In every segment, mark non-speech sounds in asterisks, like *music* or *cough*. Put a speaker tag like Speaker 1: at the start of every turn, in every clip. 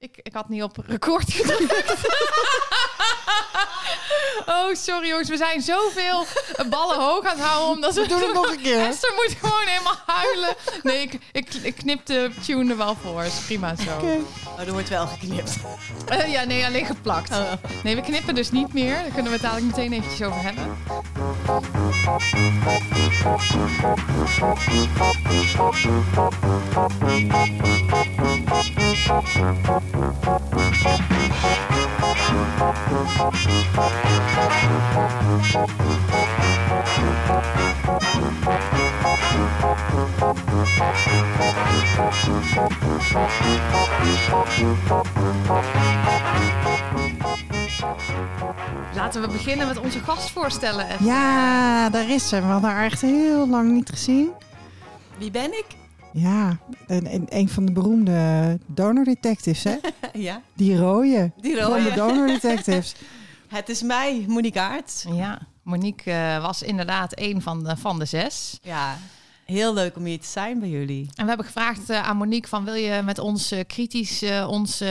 Speaker 1: Ik, ik had niet op record gedrukt. *laughs* oh, sorry jongens. We zijn zoveel ballen hoog aan het houden. Omdat we
Speaker 2: Doe het nog een keer.
Speaker 1: Esther moet gewoon helemaal huilen. Nee, ik, ik, ik knip de tune er wel voor. Is prima zo.
Speaker 2: Oké.
Speaker 3: Oh, er wordt wel geknipt.
Speaker 1: Eh, ja, nee, alleen geplakt. Nee, we knippen dus niet meer. Daar kunnen we het dadelijk meteen eventjes over hebben. Laten we beginnen met onze gast voorstellen.
Speaker 2: Ja, daar is ze. We hadden haar echt heel lang niet gezien.
Speaker 3: Wie ben ik?
Speaker 2: Ja, en, en een van de beroemde donor detectives, hè? *laughs*
Speaker 3: ja,
Speaker 2: Die rode.
Speaker 3: die
Speaker 2: Van de donor detectives. *laughs*
Speaker 3: Het is mij, Monique Aerts.
Speaker 1: Ja, Monique eh, was inderdaad een van de, van de zes.
Speaker 3: Ja, heel leuk om hier te zijn bij jullie.
Speaker 1: En we hebben gevraagd eh, aan Monique van wil je met ons eh, kritisch eh, onze,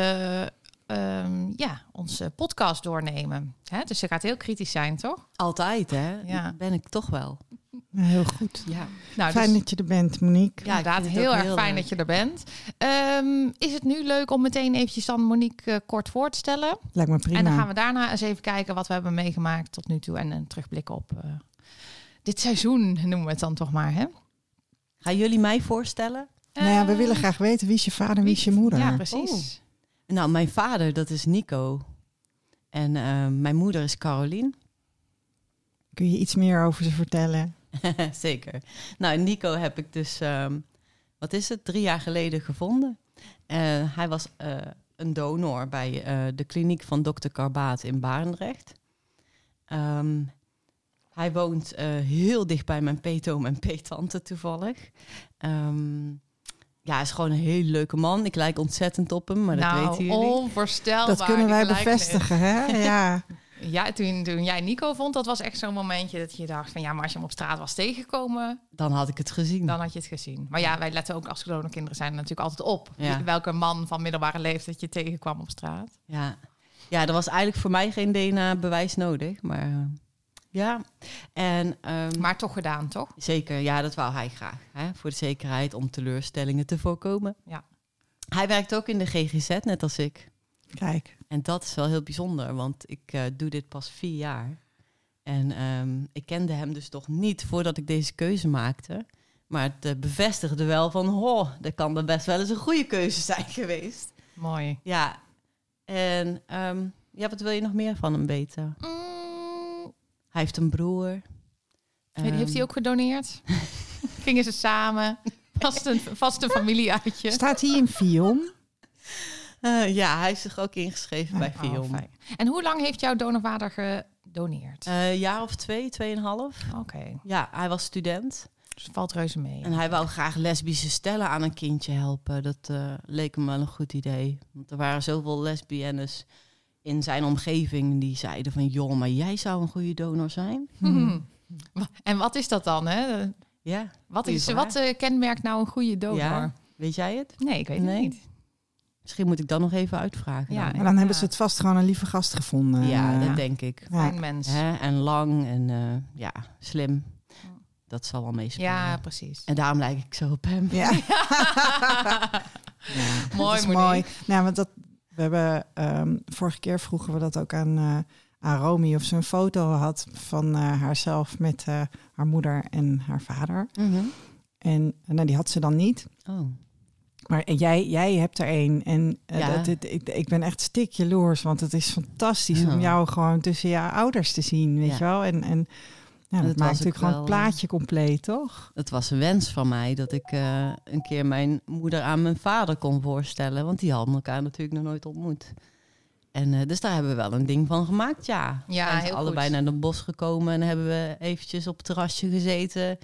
Speaker 1: ehm, ja, onze podcast doornemen. Hè? Dus ze gaat heel kritisch zijn, toch?
Speaker 3: Altijd, hè?
Speaker 1: Ja.
Speaker 3: Ben ik toch wel.
Speaker 2: Heel goed.
Speaker 3: Ja.
Speaker 1: Nou,
Speaker 2: Fijn
Speaker 1: dus
Speaker 2: dat je er bent, Monique.
Speaker 3: Ja,
Speaker 1: inderdaad heel
Speaker 3: ook
Speaker 1: erg
Speaker 3: heel
Speaker 1: fijn
Speaker 3: leuk.
Speaker 1: dat je er bent. Ehm, is het nu leuk om meteen eventjes aan Monique eh, kort voor te stellen?
Speaker 2: Lijkt me prima.
Speaker 1: En dan gaan we daarna eens even kijken wat we hebben meegemaakt tot nu toe. En een terugblikken op eh, dit seizoen, noemen we het dan toch maar. Hè?
Speaker 3: Gaan jullie mij voorstellen?
Speaker 2: Nou ja, we
Speaker 1: Eh,
Speaker 2: willen graag weten wie is je vader en wie is je moeder.
Speaker 1: Ja, precies.
Speaker 3: Oeh. Nou, mijn vader, dat is Nico. En eh, mijn moeder is Carolien.
Speaker 2: Kun je iets meer over ze vertellen? *laughs*
Speaker 3: Zeker. Nou, Nico heb ik dus, ehm, wat is het, drie jaar geleden gevonden. Eh, hij was eh, een donor bij eh, de kliniek van dokter Karbaat in Barendrecht. Ehm, hij woont eh, heel dicht bij mijn peetoom en peetante toevallig. Ehm, ja, hij is gewoon een hele leuke man. Ik lijk ontzettend op hem, maar dat
Speaker 1: nou,
Speaker 3: weten jullie.
Speaker 1: onvoorstelbaar.
Speaker 2: Dat kunnen wij bevestigen, hè? Ja. *laughs*
Speaker 1: Ja, toen, toen jij Nico vond, dat was echt zo'n momentje dat je dacht van ja, maar als je hem op straat was tegengekomen,
Speaker 3: Dan had ik het gezien.
Speaker 1: dan had je het gezien. Maar ja, wij letten ook als kinderen zijn er natuurlijk altijd op.
Speaker 3: Ja.
Speaker 1: Welke man van middelbare leeftijd je tegenkwam op straat.
Speaker 3: Ja. ja, er was eigenlijk voor mij geen DNA-bewijs nodig. Maar eh, ja, en ehm,
Speaker 1: Maar toch gedaan, toch?
Speaker 3: zeker, ja, dat wou hij graag. Hè? Voor de zekerheid, om teleurstellingen te voorkomen.
Speaker 1: Ja.
Speaker 3: Hij werkt ook in de GGZ, net als ik.
Speaker 2: Kijk.
Speaker 3: En dat is wel heel bijzonder, want ik eh, doe dit pas vier jaar. En ehm, ik kende hem dus toch niet voordat ik deze keuze maakte. Maar het eh, bevestigde wel van, oh, dat kan er best wel eens een goede keuze zijn *laughs* geweest.
Speaker 1: Mooi.
Speaker 3: Ja, en ehm, ja, wat wil je nog meer van hem weten?
Speaker 1: Mm,
Speaker 3: Hij heeft een broer.
Speaker 1: heeft hij
Speaker 3: Ehm,
Speaker 1: ook gedoneerd? *laughs* Gingen ze samen? Vast een, vast een familieuitje.
Speaker 2: Staat hij in Vion?
Speaker 3: Eh, ja, hij is zich ook ingeschreven bij
Speaker 1: Oh,
Speaker 3: Vion.
Speaker 1: en hoe lang heeft jouw donorvader gedoneerd?
Speaker 3: Eh, een jaar of twee, tweeënhalf.
Speaker 1: Oké,
Speaker 3: Ja, hij was student.
Speaker 1: dus het valt reuze mee.
Speaker 3: En hij wou graag lesbische stellen aan een kindje helpen. Dat eh, leek hem wel een goed idee. Want er waren zoveel lesbiennes in zijn omgeving die zeiden van... joh, maar jij zou een goede donor zijn. *laughs*
Speaker 1: Hmm. En wat is dat dan? Hè?
Speaker 3: Ja,
Speaker 1: Wat, is, wat eh, kenmerkt nou een goede donor?
Speaker 3: Ja. weet jij het?
Speaker 1: Nee, ik weet
Speaker 3: Nee.
Speaker 1: het niet.
Speaker 3: Misschien moet ik dan nog even uitvragen.
Speaker 1: Ja,
Speaker 3: dan.
Speaker 2: Maar dan hebben ze het vast gewoon een lieve gast gevonden.
Speaker 3: ja, dat
Speaker 1: ja.
Speaker 3: denk ik.
Speaker 2: Ja.
Speaker 1: Fijn mens.
Speaker 3: Hè? En lang en eh, ja, slim. Dat zal wel meespelen.
Speaker 1: Ja, precies.
Speaker 3: En daarom lijk ik zo op hem.
Speaker 2: Ja. *laughs*
Speaker 1: Mooi,
Speaker 2: dat mooi. Nou, want dat, we hebben ehm, vorige keer vroegen we dat ook aan, eh aan Romy of ze een foto had van eh, haarzelf met eh, haar moeder en haar vader.
Speaker 3: Mhm.
Speaker 2: En nou, die had ze dan niet.
Speaker 3: Oh.
Speaker 2: Maar en jij, jij hebt er een. En eh,
Speaker 3: Ja.
Speaker 2: dat, ik, ik ben echt stik jaloers, want het is fantastisch
Speaker 3: Ja.
Speaker 2: om jou gewoon tussen jouw ouders te zien, weet
Speaker 3: Ja.
Speaker 2: je wel. En, en nou, dat
Speaker 3: dat
Speaker 2: maakt
Speaker 3: was
Speaker 2: natuurlijk gewoon het plaatje compleet, toch?
Speaker 3: Het was een wens van mij dat ik eh, een keer mijn moeder aan mijn vader kon voorstellen. Want die hadden elkaar natuurlijk nog nooit ontmoet. En eh, dus daar hebben we wel een ding van gemaakt, ja.
Speaker 1: Ja,
Speaker 3: Zijn
Speaker 1: heel
Speaker 3: allebei
Speaker 1: goed.
Speaker 3: naar de bos gekomen en hebben we eventjes op het terrasje gezeten.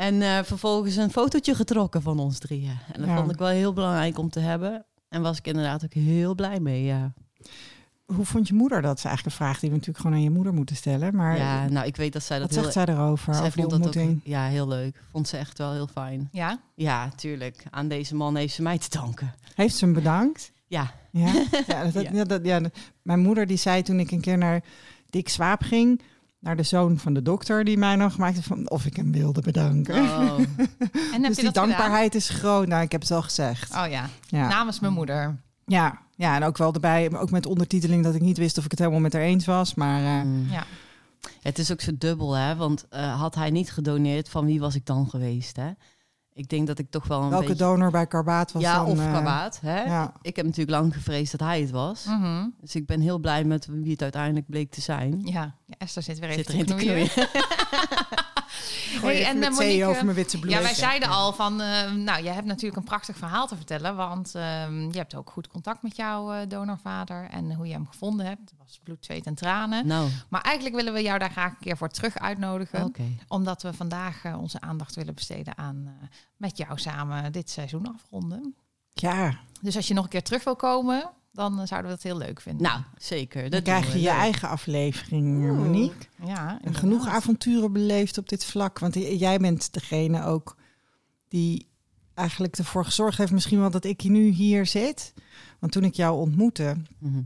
Speaker 3: En eh, vervolgens een fotootje getrokken van ons drieën. En dat
Speaker 2: Ja.
Speaker 3: vond ik wel heel belangrijk om te hebben. En was ik inderdaad ook heel blij mee, ja.
Speaker 2: Hoe vond je moeder dat? Dat is eigenlijk een vraag die we natuurlijk gewoon aan je moeder moeten stellen. Maar
Speaker 3: ja, nou, ik weet dat zij dat
Speaker 2: wat
Speaker 3: heel...
Speaker 2: zegt zij erover,
Speaker 3: zij
Speaker 2: over die
Speaker 3: vond dat ook,
Speaker 2: ontmoeting?
Speaker 3: ja, heel leuk. Vond ze echt wel heel fijn.
Speaker 1: Ja?
Speaker 3: Ja, tuurlijk. Aan deze man heeft ze mij te danken.
Speaker 2: Heeft ze hem bedankt?
Speaker 3: Ja,
Speaker 2: Ja, *laughs* ja, dat,
Speaker 3: Ja.
Speaker 2: ja. dat, ja, dat- mijn moeder die zei toen ik een keer naar Dick Swaap ging, naar de zoon van de dokter die mij nog maakte van of ik hem wilde bedanken.
Speaker 3: oh, *laughs*
Speaker 1: En heb
Speaker 2: dus
Speaker 1: je
Speaker 2: die dankbaarheid is groot. Nou, ik heb het al gezegd.
Speaker 1: Oh ja,
Speaker 2: Ja.
Speaker 1: namens mijn moeder.
Speaker 2: Ja, ja, en ook wel erbij, ook met ondertiteling dat ik niet wist of ik het helemaal met haar eens was. Maar eh,
Speaker 3: Mm.
Speaker 1: Ja.
Speaker 3: Het is ook zo dubbel, hè? Want eh, had hij niet gedoneerd, van wie was ik dan geweest, hè? Ik denk dat ik toch wel een
Speaker 2: welke
Speaker 3: beetje...
Speaker 2: donor bij Karbaat was
Speaker 3: ja,
Speaker 2: dan?
Speaker 3: of
Speaker 2: eh,
Speaker 3: Karbaat, hè?
Speaker 2: Ja,
Speaker 3: Ik heb natuurlijk lang gevreesd dat hij het was.
Speaker 1: Mhm.
Speaker 3: Dus ik ben heel blij met wie het uiteindelijk bleek te zijn.
Speaker 1: Ja. Ja, Esther zit weer even
Speaker 3: Zit erin
Speaker 1: te
Speaker 3: te
Speaker 1: knoeien.
Speaker 3: knoeien. *laughs*
Speaker 2: Gooi
Speaker 1: Hey,
Speaker 2: even
Speaker 1: en, eh, Monique,
Speaker 2: over mijn witte blouse.
Speaker 1: Ja, wij zeiden al van, eh, nou, jij hebt natuurlijk een prachtig verhaal te vertellen, want ehm, je hebt ook goed contact met jouw eh, donorvader en hoe je hem gevonden hebt. Het was bloed, zweet en tranen.
Speaker 3: Nou,
Speaker 1: Maar eigenlijk willen we jou daar graag een keer voor terug uitnodigen,
Speaker 3: oké.
Speaker 1: omdat we vandaag onze aandacht willen besteden aan eh, met jou samen dit seizoen afronden.
Speaker 2: Ja,
Speaker 1: Dus als je nog een keer terug wil komen, dan eh, zouden we dat heel leuk vinden.
Speaker 3: Nou, zeker.
Speaker 2: dan
Speaker 3: Dat
Speaker 2: krijg
Speaker 3: doen
Speaker 2: je je
Speaker 3: Leuk.
Speaker 2: eigen aflevering,
Speaker 3: Oeh.
Speaker 2: Monique.
Speaker 1: ja,
Speaker 2: En genoeg avonturen beleefd op dit vlak. Want jij bent degene ook die eigenlijk ervoor gezorgd heeft, misschien wel dat ik nu hier zit. Want toen ik jou ontmoette,
Speaker 3: Mhm.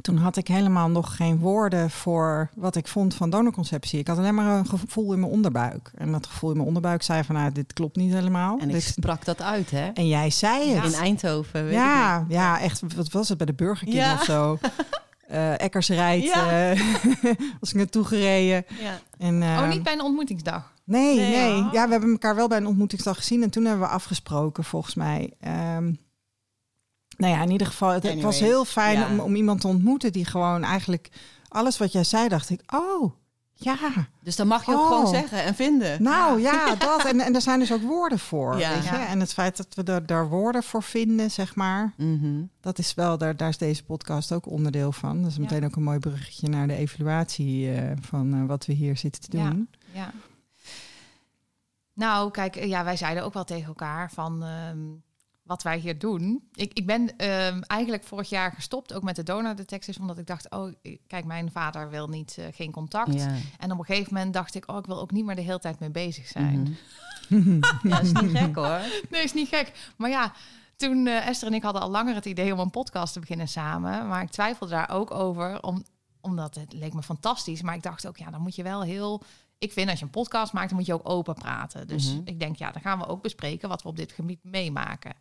Speaker 2: Toen had ik helemaal nog geen woorden voor wat ik vond van donorconceptie. Ik had alleen maar een gevoel in mijn onderbuik. En dat gevoel in mijn onderbuik zei van, nou, dit klopt niet helemaal.
Speaker 3: En ik
Speaker 2: Dit-
Speaker 3: sprak dat uit, hè?
Speaker 2: en jij zei het.
Speaker 3: In Eindhoven, weet ik
Speaker 2: Ja, ja, echt. Wat was het bij de Burger King
Speaker 3: Ja.
Speaker 2: of zo? *laughs* Eh Eckersrijd
Speaker 3: Ja.
Speaker 2: eh, *laughs* was ik naartoe gereden.
Speaker 3: Ja.
Speaker 2: En,
Speaker 1: Oh,
Speaker 2: eh,
Speaker 1: niet bij een ontmoetingsdag.
Speaker 2: Nee,
Speaker 3: Nee.
Speaker 2: nee.
Speaker 1: Oh.
Speaker 2: Ja, we hebben elkaar wel bij een ontmoetingsdag gezien. En toen hebben we afgesproken, volgens mij. Ehm, nou ja, in ieder geval, het, was heel fijn
Speaker 3: ja.
Speaker 2: om, om iemand te ontmoeten die gewoon eigenlijk alles wat jij zei, dacht ik, oh, ja,
Speaker 3: Dus dan mag je ook
Speaker 2: Oh.
Speaker 3: gewoon zeggen en vinden.
Speaker 2: nou ja, *laughs* dat. En, en er zijn dus ook woorden voor.
Speaker 3: Ja.
Speaker 2: Weet je? En het feit dat we er, daar woorden voor vinden, zeg maar,
Speaker 3: Mhm.
Speaker 2: dat is wel, daar, daar is deze podcast ook onderdeel van. Dat is meteen ook een mooi bruggetje naar de evaluatie eh, van eh, wat we hier zitten te doen.
Speaker 1: Ja. Nou, kijk, ja, wij zeiden ook wel tegen elkaar van ehm, wat wij hier doen. Ik, ik ben ehm, eigenlijk vorig jaar gestopt, ook met de donordetecties, omdat ik dacht, oh, ik- kijk, mijn vader wil niet, eh, geen contact.
Speaker 3: Ja.
Speaker 1: En op een gegeven moment dacht ik, oh, ik wil ook niet meer de hele tijd mee bezig zijn.
Speaker 3: Mhm. *laughs* ja, is niet gek hoor. *laughs*
Speaker 1: Nee, is niet gek. Maar ja, toen eh, Esther en ik hadden al langer het idee om een podcast te beginnen samen. Maar ik twijfelde daar ook over, om, omdat het leek me fantastisch. Maar ik dacht ook, ja, dan moet je wel heel... Ik vind als je een podcast maakt, dan moet je ook open praten. Dus
Speaker 3: Mhm.
Speaker 1: ik denk, ja, dan gaan we ook bespreken wat we op dit gebied meemaken.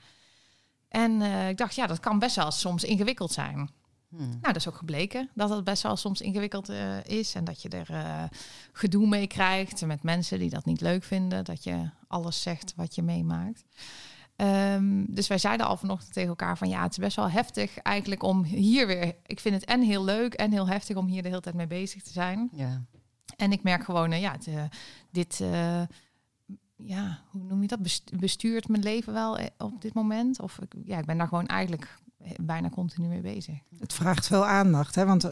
Speaker 1: En eh, ik dacht, ja, dat kan best wel soms ingewikkeld zijn.
Speaker 3: Hm.
Speaker 1: Nou, dat is ook gebleken dat het best wel soms ingewikkeld eh, is. En dat je er eh, gedoe mee krijgt met mensen die dat niet leuk vinden. Dat je alles zegt wat je meemaakt. Ehm, dus wij zeiden al vanochtend tegen elkaar van ja, het is best wel heftig eigenlijk om hier weer. Ik vind het en heel leuk en heel heftig om hier de hele tijd mee bezig te zijn.
Speaker 3: Ja.
Speaker 1: En ik merk gewoon, eh, ja, het, dit, ja, hoe noem je dat? Best- Bestuurt mijn leven wel eh, op dit moment? Of ik, ja, ik ben daar gewoon eigenlijk eh, bijna continu mee bezig.
Speaker 2: Het vraagt veel aandacht, hè? want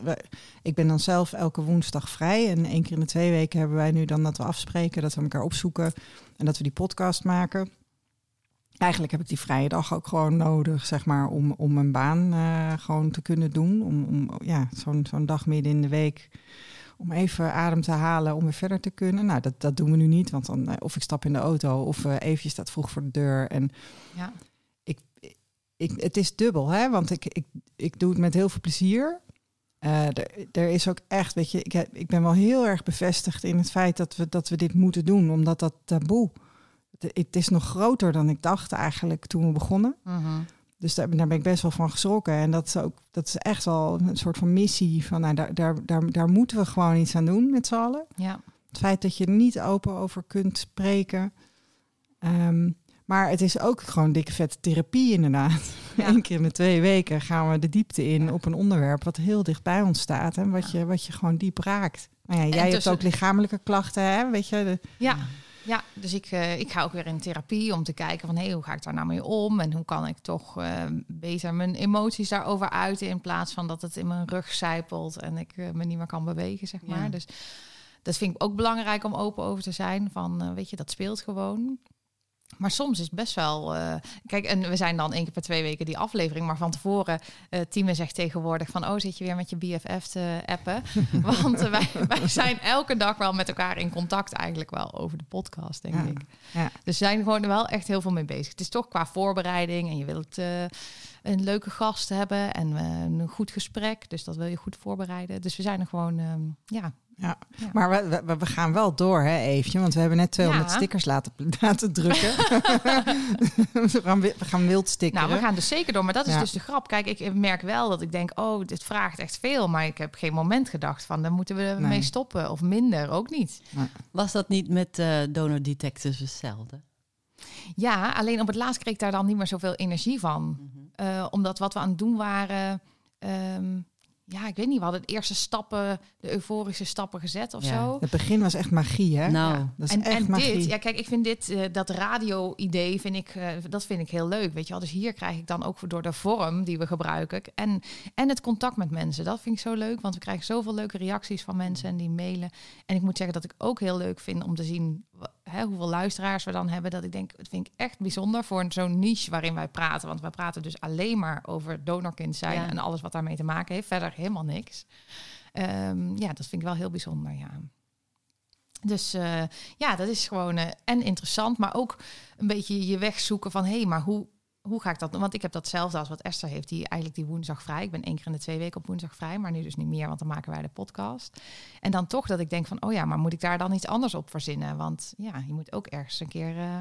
Speaker 2: ik ben dan zelf elke woensdag vrij. En één keer in de twee weken hebben wij nu dan dat we afspreken, dat we elkaar opzoeken en dat we die podcast maken. Eigenlijk heb ik die vrije dag ook gewoon nodig, zeg maar, om, om mijn baan eh, gewoon te kunnen doen. Om, om ja, zo'n zo'n dag midden in de week, om even adem te halen, om weer verder te kunnen. Nou, dat, dat doen we nu niet, want dan eh, of ik stap in de auto of eh eventjes staat vroeg voor de deur. En
Speaker 1: Ja.
Speaker 2: ik, ik, het is dubbel, hè? want ik, ik, ik doe het met heel veel plezier. Eh, er, is ook echt, weet je, ik, ik ben wel heel erg bevestigd in het feit dat we, dat we dit moeten doen, omdat dat taboe, het, het is nog groter dan ik dacht eigenlijk toen we begonnen.
Speaker 1: Mhm.
Speaker 2: Dus daar, daar ben ik best wel van geschrokken. En dat is, ook, dat is echt wel een soort van missie van, nou, daar, daar, daar, daar moeten we gewoon iets aan doen met z'n allen.
Speaker 1: Ja.
Speaker 2: Het feit dat je er niet open over kunt spreken. Ehm, maar het is ook gewoon dikke vette therapie inderdaad.
Speaker 1: Ja.
Speaker 2: Eén keer in de twee weken gaan we de diepte in op een onderwerp wat heel dicht bij ons staat. En wat, je, wat je gewoon diep raakt. Nou ja, jij hebt
Speaker 1: tussen-
Speaker 2: ook lichamelijke klachten, hè? Weet je? De,
Speaker 1: Ja, ja dus ik, eh, ik ga ook weer in therapie om te kijken van hé, hoe ga ik daar nou mee om? En hoe kan ik toch eh, beter mijn emoties daarover uiten in plaats van dat het in mijn rug zijpelt en ik eh, me niet meer kan bewegen, zeg maar.
Speaker 3: Ja.
Speaker 1: Dus dat vind ik ook belangrijk om open over te zijn. Van weet je, dat speelt gewoon. Maar soms is het best wel. eh, kijk, en we zijn dan één keer per twee weken die aflevering. Maar van tevoren, eh Time zegt tegenwoordig van... oh, zit je weer met je BFF te appen? *laughs* Want wij, wij zijn elke dag wel met elkaar in contact eigenlijk wel over de podcast, denk
Speaker 2: Ja.
Speaker 1: ik.
Speaker 2: Ja.
Speaker 1: Dus we zijn er gewoon wel echt heel veel mee bezig. Het is toch qua voorbereiding en je wilt eh, een leuke gast hebben en een goed gesprek. Dus dat wil je goed voorbereiden. Dus we zijn er gewoon, ehm, ja.
Speaker 2: Ja.
Speaker 1: Ja.
Speaker 2: Maar we, we, we gaan wel door, hè, Eefje? Want we hebben net 200
Speaker 1: Ja.
Speaker 2: stickers laten, *laughs* laten drukken. *laughs* we, gaan, we gaan wild stickeren.
Speaker 1: Nou, we gaan dus zeker door. Maar dat is
Speaker 2: Ja.
Speaker 1: dus de grap. Kijk, ik merk wel dat ik denk, oh, dit vraagt echt veel. Maar ik heb geen moment gedacht van, dan moeten we ermee
Speaker 2: Nee.
Speaker 1: stoppen. Of minder, ook niet.
Speaker 3: Was dat niet met eh donor detectives hetzelfde?
Speaker 1: Ja, alleen op het laatst kreeg ik daar dan niet meer zoveel energie van.
Speaker 3: Mhm.
Speaker 1: Eh, omdat wat we aan het doen waren... ehm, ja, ik weet niet, we hadden de eerste stappen, de euforische stappen gezet of
Speaker 3: Ja.
Speaker 1: zo.
Speaker 2: Het begin was echt magie, hè?
Speaker 3: Nou,
Speaker 1: Ja.
Speaker 2: Dat is
Speaker 1: en,
Speaker 2: echt
Speaker 1: en
Speaker 2: magie.
Speaker 1: dit, ja, kijk, ik vind dit, eh, dat radio-idee, vind ik, eh, dat vind ik heel leuk. Weet je wel, dus hier krijg ik dan ook door de vorm die we gebruiken en, en het contact met mensen. Dat vind ik zo leuk, want we krijgen zoveel leuke reacties van mensen en die mailen. En ik moet zeggen dat ik ook heel leuk vind om te zien hè, hoeveel luisteraars we dan hebben. Dat ik denk, dat vind ik echt bijzonder voor zo'n niche waarin wij praten. Want wij praten dus alleen maar over donorkind zijn
Speaker 3: Ja.
Speaker 1: en alles wat daarmee te maken heeft. Verder helemaal niks. Ehm, ja, dat vind ik wel heel bijzonder, ja. Dus eh, ja, dat is gewoon eh, en interessant, maar ook een beetje je weg zoeken van hé, hey, maar hoe, hoe ga ik dat doen? Want ik heb datzelfde als wat Esther heeft, die eigenlijk die woensdag vrij. Ik ben één keer in de twee weken op woensdag vrij, maar nu dus niet meer, want dan maken wij de podcast. En dan toch dat ik denk van, oh ja, maar moet ik daar dan iets anders op verzinnen? Want ja, je moet ook ergens een keer eh,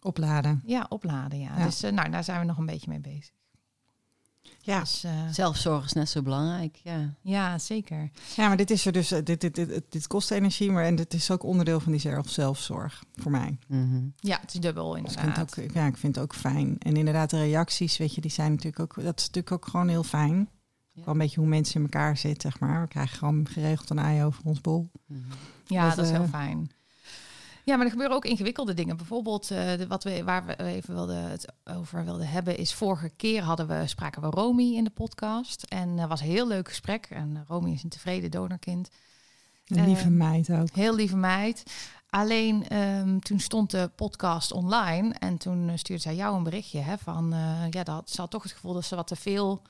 Speaker 2: Opladen.
Speaker 1: ja, opladen. Ja.
Speaker 2: Ja.
Speaker 1: Dus eh, nou, daar zijn we nog een beetje mee bezig.
Speaker 2: Ja.
Speaker 1: Dus, eh,
Speaker 3: Zelfzorg is net zo belangrijk, ja.
Speaker 1: ja, zeker.
Speaker 2: ja, maar dit is er dus. eh, Dit, dit, dit, dit kost energie, maar en dit is ook onderdeel van die zelf, zelfzorg voor mij.
Speaker 3: Mhm.
Speaker 1: Ja, het is dubbel
Speaker 2: Dus ik vind,
Speaker 1: inderdaad.
Speaker 2: het ook, ja, ik vind het ook fijn. En inderdaad, de reacties, weet je, die zijn natuurlijk ook. Dat is natuurlijk ook gewoon heel fijn.
Speaker 3: Ja.
Speaker 2: Wel een beetje hoe mensen in elkaar zitten, zeg maar. We krijgen gewoon geregeld een ei over ons bol.
Speaker 3: Mhm.
Speaker 1: Ja,
Speaker 2: Dat,
Speaker 1: dat, is heel
Speaker 2: eh,
Speaker 1: fijn. Ja, maar er gebeuren ook ingewikkelde dingen. Bijvoorbeeld, eh, de, wat we, waar we even wilden, het over wilden hebben, is vorige keer hadden we, spraken we Romy in de podcast. En dat was een heel leuk gesprek. En Romy is een tevreden donorkind.
Speaker 2: Een
Speaker 1: Eh,
Speaker 2: lieve meid ook.
Speaker 1: Heel lieve meid. Alleen ehm, toen stond de podcast online en toen eh, stuurde zij jou een berichtje hè, van eh, ja, dat ze had toch het gevoel dat ze wat te veel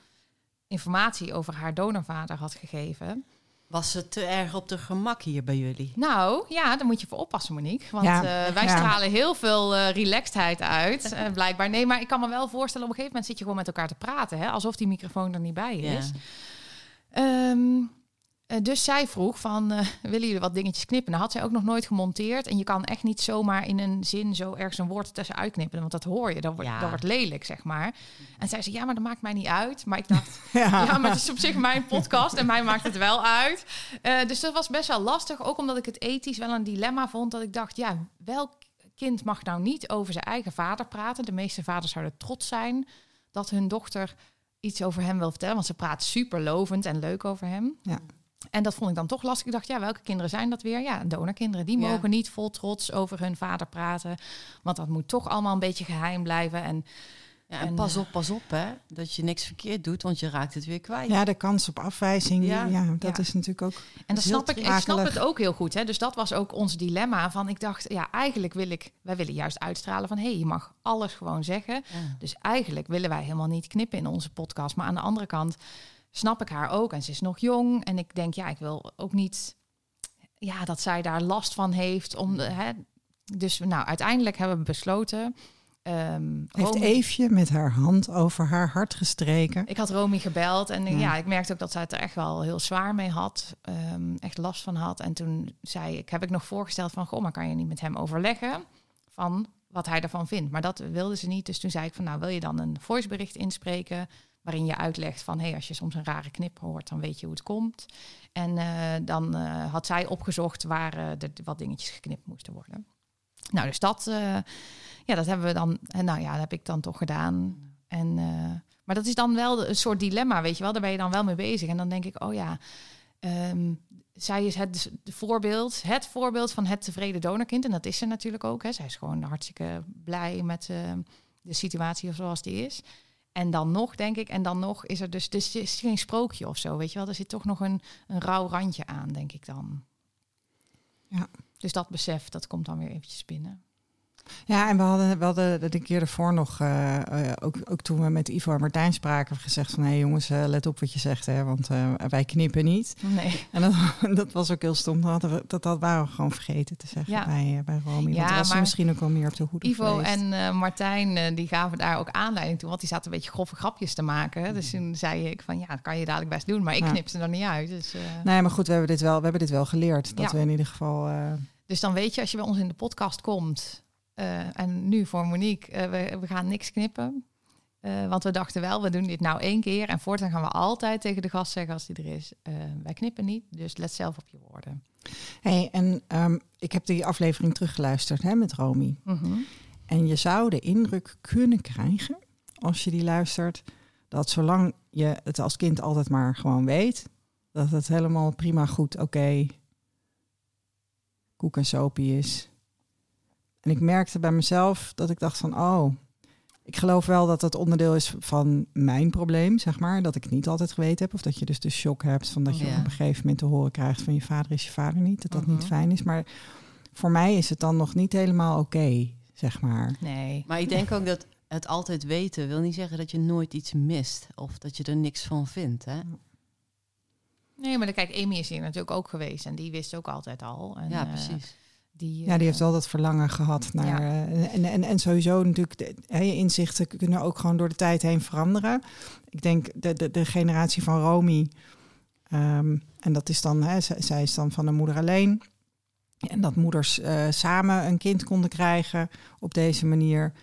Speaker 1: informatie over haar donorvader had gegeven.
Speaker 3: Was het te erg op de gemak hier bij jullie?
Speaker 1: Nou ja, daar moet je voor oppassen, Monique. Want
Speaker 2: Ja,
Speaker 1: eh, wij
Speaker 2: ja.
Speaker 1: stralen heel veel eh relaxedheid uit, eh, blijkbaar. Nee, maar ik kan me wel voorstellen, op een gegeven moment zit je gewoon met elkaar te praten, hè, alsof die microfoon er niet bij
Speaker 3: Ja.
Speaker 1: is. Eh, dus zij vroeg van, eh, willen jullie wat dingetjes knippen? Dat had zij ook nog nooit gemonteerd. En je kan echt niet zomaar in een zin zo ergens een woord tussen uitknippen. Want dat hoor je, dat wordt,
Speaker 3: Ja.
Speaker 1: dat wordt lelijk, zeg maar. En zij zei, ja, maar dat maakt mij niet uit. Maar ik dacht, *laughs*
Speaker 2: Ja,
Speaker 1: ja, maar het is op zich mijn podcast en mij maakt het wel uit. Eh, dus dat was best wel lastig. Ook omdat ik het ethisch wel een dilemma vond. Dat ik dacht, ja, welk kind mag nou niet over zijn eigen vader praten? De meeste vaders zouden trots zijn dat hun dochter iets over hem wil vertellen. Want ze praat super lovend en leuk over hem.
Speaker 2: Ja.
Speaker 1: En dat vond ik dan toch lastig. Ik dacht, ja, welke kinderen zijn dat weer? Ja, donorkinderen. Die
Speaker 3: Ja.
Speaker 1: mogen niet vol trots over hun vader praten. Want dat moet toch allemaal een beetje geheim blijven. En
Speaker 3: Ja, en
Speaker 1: En,
Speaker 3: pas
Speaker 1: eh,
Speaker 3: op, pas op, hè. Dat je niks verkeerd doet, want je raakt het weer kwijt.
Speaker 2: ja, de kans op afwijzing,
Speaker 3: Ja.
Speaker 2: ja, dat
Speaker 1: Ja.
Speaker 2: is natuurlijk ook.
Speaker 1: En dat snap ik. Ik snap het ook heel goed. Hè? Dus dat was ook ons dilemma. Van ik dacht, ja, eigenlijk wil ik, wij willen juist uitstralen van hé, hey, je mag alles gewoon zeggen.
Speaker 3: Ja.
Speaker 1: Dus eigenlijk willen wij helemaal niet knippen in onze podcast. Maar aan de andere kant snap ik haar ook. En ze is nog jong. En ik denk, ja, ik wil ook niet ja, dat zij daar last van heeft. Om, de- hè? Dus nou, uiteindelijk hebben we besloten. ehm,
Speaker 2: Heeft
Speaker 1: Romy-
Speaker 2: Eefje met haar hand over haar hart gestreken.
Speaker 1: ik had Romy gebeld en
Speaker 2: Ja.
Speaker 1: ja. ik merkte ook dat zij het er echt wel heel zwaar mee had. ehm, echt last van had. En toen zei ik, heb ik nog voorgesteld van, goh, maar kan je niet met hem overleggen van wat hij ervan vindt? Maar dat wilde ze niet. Dus toen zei ik van, nou, wil je dan een voicebericht inspreken waarin je uitlegt van, hé, hey, als je soms een rare knip hoort, dan weet je hoe het komt. En eh, dan eh, had zij opgezocht waar eh, er wat dingetjes geknipt moesten worden. Nou, dus dat, ja, dat hebben we dan, nou ja, dat heb ik dan toch gedaan. En, maar dat is dan wel een soort dilemma, weet je wel. Daar ben je dan wel mee bezig. En dan denk ik, oh ja, ehm, zij is het voorbeeld, het voorbeeld van het tevreden donorkind. En dat is ze natuurlijk ook. Hè. Zij is gewoon hartstikke blij met de situatie zoals die is. En dan nog, denk ik, en dan nog is er dus, dus het is geen sprookje of zo, weet je wel. Er zit toch nog een, een rauw randje aan, denk ik dan.
Speaker 2: Ja.
Speaker 1: Dus dat besef, dat komt dan weer eventjes binnen.
Speaker 2: Ja, en we hadden, we hadden de keer ervoor nog, uh, ook, ook toen we met Ivo en Martijn spraken, gezegd van hé hey jongens, uh, let op wat je zegt, hè, want wij knippen niet.
Speaker 1: Nee.
Speaker 2: En dat, *laughs* dat was ook heel stom. Dat, hadden we, dat, dat waren we gewoon vergeten te zeggen ja. bij, bij Romy. Ja, want was maar misschien ook wel meer op de hoede
Speaker 1: Ivo
Speaker 2: geweest.
Speaker 1: en Martijn, die gaven daar ook aanleiding toe, want die zaten een beetje grove grapjes te maken. Dus toen zei ik van ja, dat kan je dadelijk best doen, maar ik knip ze er niet uit. Dus,
Speaker 2: Nee, maar goed, we hebben dit wel, we hebben dit wel geleerd. Dat we in ieder geval...
Speaker 1: Dus dan weet je, als je bij ons in de podcast komt, uh, en nu voor Monique, uh, we, we, gaan niks knippen. Uh, want we dachten wel, we doen dit nou één keer. En voortaan gaan we altijd tegen de gast zeggen als die er is. wij knippen niet, dus let zelf op je woorden.
Speaker 2: Hey, en um, ik heb die aflevering teruggeluisterd hè, met Romy.
Speaker 1: Mm -hmm.
Speaker 2: En je zou de indruk kunnen krijgen, als je die luistert, dat zolang je het als kind altijd maar gewoon weet, dat het helemaal prima goed, oké, okay, koek en sopie is. En ik merkte bij mezelf dat ik dacht van, oh, ik geloof wel dat dat onderdeel is van mijn probleem, zeg maar. Dat ik het niet altijd geweten heb. Of dat je dus de shock hebt van dat je
Speaker 3: Ja.
Speaker 2: op een gegeven moment te horen krijgt van je vader is je vader niet. Dat dat niet
Speaker 1: Mhm.
Speaker 2: fijn is. Maar voor mij is het dan nog niet helemaal oké, zeg maar.
Speaker 1: Nee.
Speaker 3: Maar ik denk ook dat het altijd weten wil niet zeggen dat je nooit iets mist. Of dat je er niks van vindt. Hè?
Speaker 1: Nee, maar dan, kijk, Amy is hier natuurlijk ook geweest. En die wist ook altijd al. En,
Speaker 3: Ja,
Speaker 1: eh,
Speaker 3: precies.
Speaker 1: Die,
Speaker 2: Ja, die heeft
Speaker 1: eh,
Speaker 2: wel dat verlangen gehad naar. eh, en, en, en sowieso natuurlijk, de, je inzichten kunnen ook gewoon door de tijd heen veranderen. Ik denk de, de, de generatie van Romy, ehm, en dat is dan, hè, zij, zij is dan van een moeder alleen. En dat moeders eh, samen een kind konden krijgen op deze manier.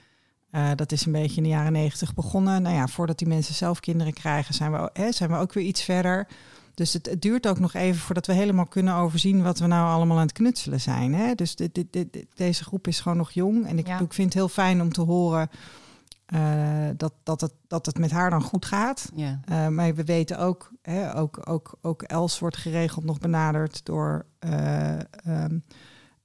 Speaker 2: Dat is een beetje in de jaren negentig begonnen. Nou ja, voordat die mensen zelf kinderen krijgen, zijn we, hè, zijn we ook weer iets verder. Dus het, het duurt ook nog even voordat we helemaal kunnen overzien wat we nou allemaal aan het knutselen zijn. Hè? Dus dit, dit, deze groep is gewoon nog jong. En ik,
Speaker 1: Ja.
Speaker 2: ik vind het heel fijn om te horen eh, dat, dat, het, dat het met haar dan goed gaat.
Speaker 3: Ja.
Speaker 2: Eh, maar we weten ook, hè, ook, ook, ook Els wordt geregeld nog benaderd door eh, ehm,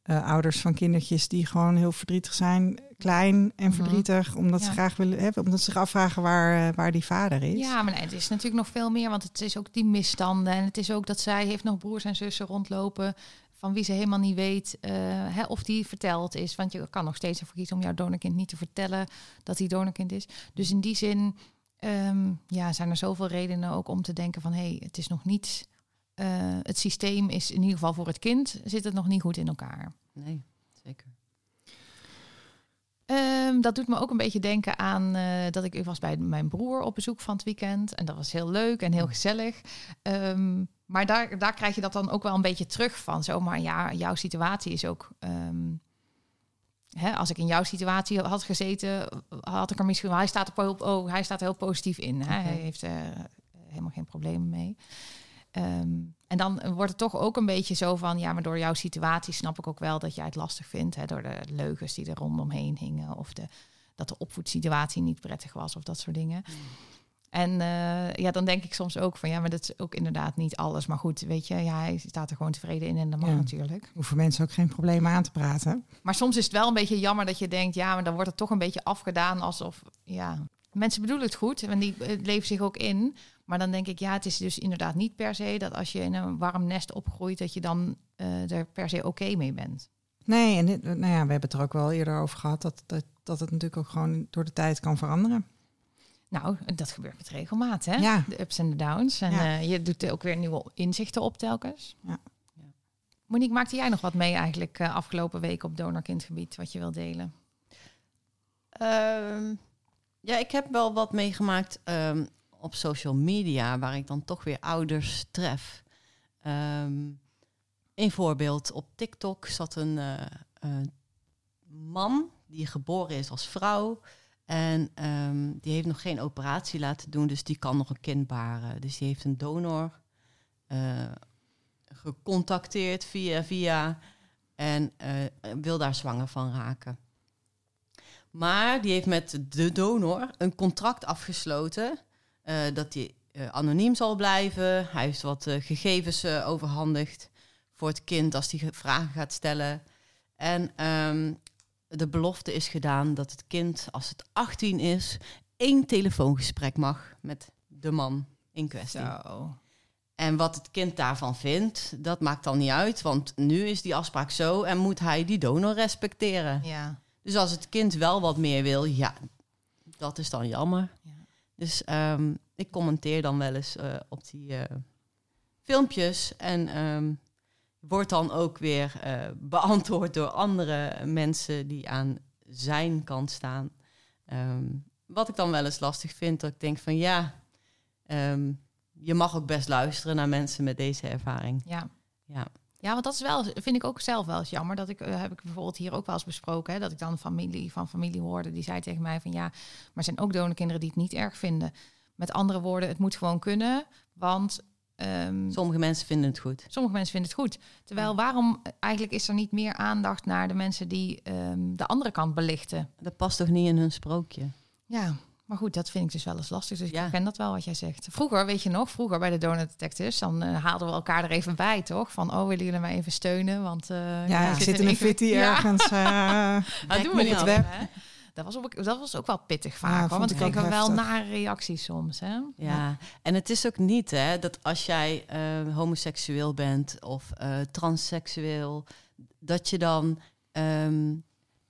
Speaker 2: eh, ouders van kindertjes die gewoon heel verdrietig zijn, klein en
Speaker 1: Mhm.
Speaker 2: verdrietig, omdat ze graag willen hebben, omdat ze zich afvragen waar, eh, waar die vader is.
Speaker 1: Ja, maar nee, het is natuurlijk nog veel meer, want het is ook die misstanden. En het is ook dat zij heeft nog broers en zussen rondlopen van wie ze helemaal niet weet eh, hè, of die verteld is. Want je kan nog steeds ervoor kiezen om jouw donorkind niet te vertellen dat hij donorkind is. Dus in die zin ehm, ja, zijn er zoveel redenen ook om te denken van... hé, hey, het is nog niet... eh, het systeem is in ieder geval voor het kind zit het nog niet goed in elkaar.
Speaker 3: Nee, zeker.
Speaker 1: Ehm, dat doet me ook een beetje denken aan eh, dat ik ik was bij mijn broer op bezoek van het weekend. En dat was heel leuk en heel gezellig. Ehm, maar daar, daar krijg je dat dan ook wel een beetje terug van. Zo, maar ja, jouw situatie is ook. ehm, hè, als ik in jouw situatie had gezeten, had ik er misschien wel. Hij staat er, po- oh, hij staat er heel positief in. Hè? Hij heeft eh, helemaal geen problemen mee. Ehm, en dan wordt het toch ook een beetje zo van, ja, maar door jouw situatie snap ik ook wel dat jij het lastig vindt. Hè, door de leugens die er rondomheen hingen. Of de, dat de opvoedsituatie niet prettig was of dat soort dingen. En eh, ja, dan denk ik soms ook van, ja, maar dat is ook inderdaad niet alles. Maar goed, weet je, ja, hij staat er gewoon tevreden in en mag
Speaker 2: Ja.
Speaker 1: natuurlijk.
Speaker 2: Hoeven mensen ook geen problemen aan te praten.
Speaker 1: Maar soms is het wel een beetje jammer dat je denkt, ja, maar dan wordt het toch een beetje afgedaan alsof, ja, mensen bedoelen het goed en die eh, leven zich ook in. Maar dan denk ik, ja, het is dus inderdaad niet per se dat als je in een warm nest opgroeit, dat je dan eh, er per se oké mee bent.
Speaker 2: Nee, en dit, nou ja, we hebben het er ook wel eerder over gehad dat, dat, dat het natuurlijk ook gewoon door de tijd kan veranderen.
Speaker 1: Nou, dat gebeurt met regelmaat, hè?
Speaker 2: Ja.
Speaker 1: De ups en de downs. En
Speaker 2: Ja.
Speaker 1: eh, je doet er ook weer nieuwe inzichten op telkens.
Speaker 2: Ja.
Speaker 3: Ja.
Speaker 1: Monique, maakte jij nog wat mee eigenlijk eh, afgelopen week op donorkindgebied, wat je wil delen?
Speaker 3: Ehm, ja, ik heb wel wat meegemaakt ehm, op social media, waar ik dan toch weer ouders tref. Ehm, een voorbeeld, op TikTok zat een eh, eh, man die geboren is als vrouw. En ehm, die heeft nog geen operatie laten doen, dus die kan nog een kind baren. Dus die heeft een donor eh, gecontacteerd via via en eh, wil daar zwanger van raken. Maar die heeft met de donor een contract afgesloten dat hij eh, anoniem zal blijven. Hij heeft wat eh, gegevens eh, overhandigd voor het kind als hij ge- vragen gaat stellen. En ehm, de belofte is gedaan dat het kind, als het 18 is, één telefoongesprek mag met de man in kwestie.
Speaker 1: Zo.
Speaker 3: En wat het kind daarvan vindt, dat maakt dan niet uit. Want nu is die afspraak zo en moet hij die donor respecteren.
Speaker 1: Ja.
Speaker 3: Dus als het kind wel wat meer wil, ja, dat is dan jammer.
Speaker 1: Ja.
Speaker 3: Dus ehm, ik commenteer dan wel eens eh, op die eh, filmpjes. En ehm, wordt dan ook weer eh, beantwoord door andere mensen die aan zijn kant staan. Ehm, wat ik dan wel eens lastig vind, dat ik denk van ja, je mag ook best luisteren naar mensen met deze ervaring.
Speaker 1: Ja.
Speaker 3: Ja,
Speaker 1: Ja, want dat is wel, vind ik ook zelf wel eens jammer. Dat ik, eh, heb ik bijvoorbeeld hier ook wel eens besproken. Hè, dat ik dan familie van familie hoorde. Die zei tegen mij van ja, maar er zijn ook donorkinderen die het niet erg vinden. Met andere woorden, het moet gewoon kunnen. Want ehm,
Speaker 3: sommige mensen vinden het goed.
Speaker 1: sommige mensen vinden het goed. Terwijl waarom eigenlijk is er niet meer aandacht naar de mensen die ehm, de andere kant belichten?
Speaker 3: Dat past toch niet in hun sprookje?
Speaker 1: Ja, maar goed, dat vind ik dus wel eens lastig. Dus
Speaker 3: Ja.
Speaker 1: ik ken dat wel wat jij zegt. Vroeger, weet je nog, vroeger bij de Donut Detectives, dan eh, haalden we elkaar er even bij, toch? Van, oh, willen jullie mij even steunen? Want eh,
Speaker 2: Ja, ik
Speaker 1: zitten
Speaker 2: zit in een fitty
Speaker 1: Ja.
Speaker 2: ergens. eh, *laughs*
Speaker 1: Dat doen we niet hè? Dat was, ook, dat was ook wel pittig vaak,
Speaker 2: Ja,
Speaker 1: hoor, want
Speaker 2: ik
Speaker 1: kreeg wel
Speaker 2: heftig.
Speaker 1: nare reacties soms. Hè?
Speaker 3: Ja, en het is ook niet hè, dat als jij eh, homoseksueel bent of eh, transseksueel, dat je dan ehm,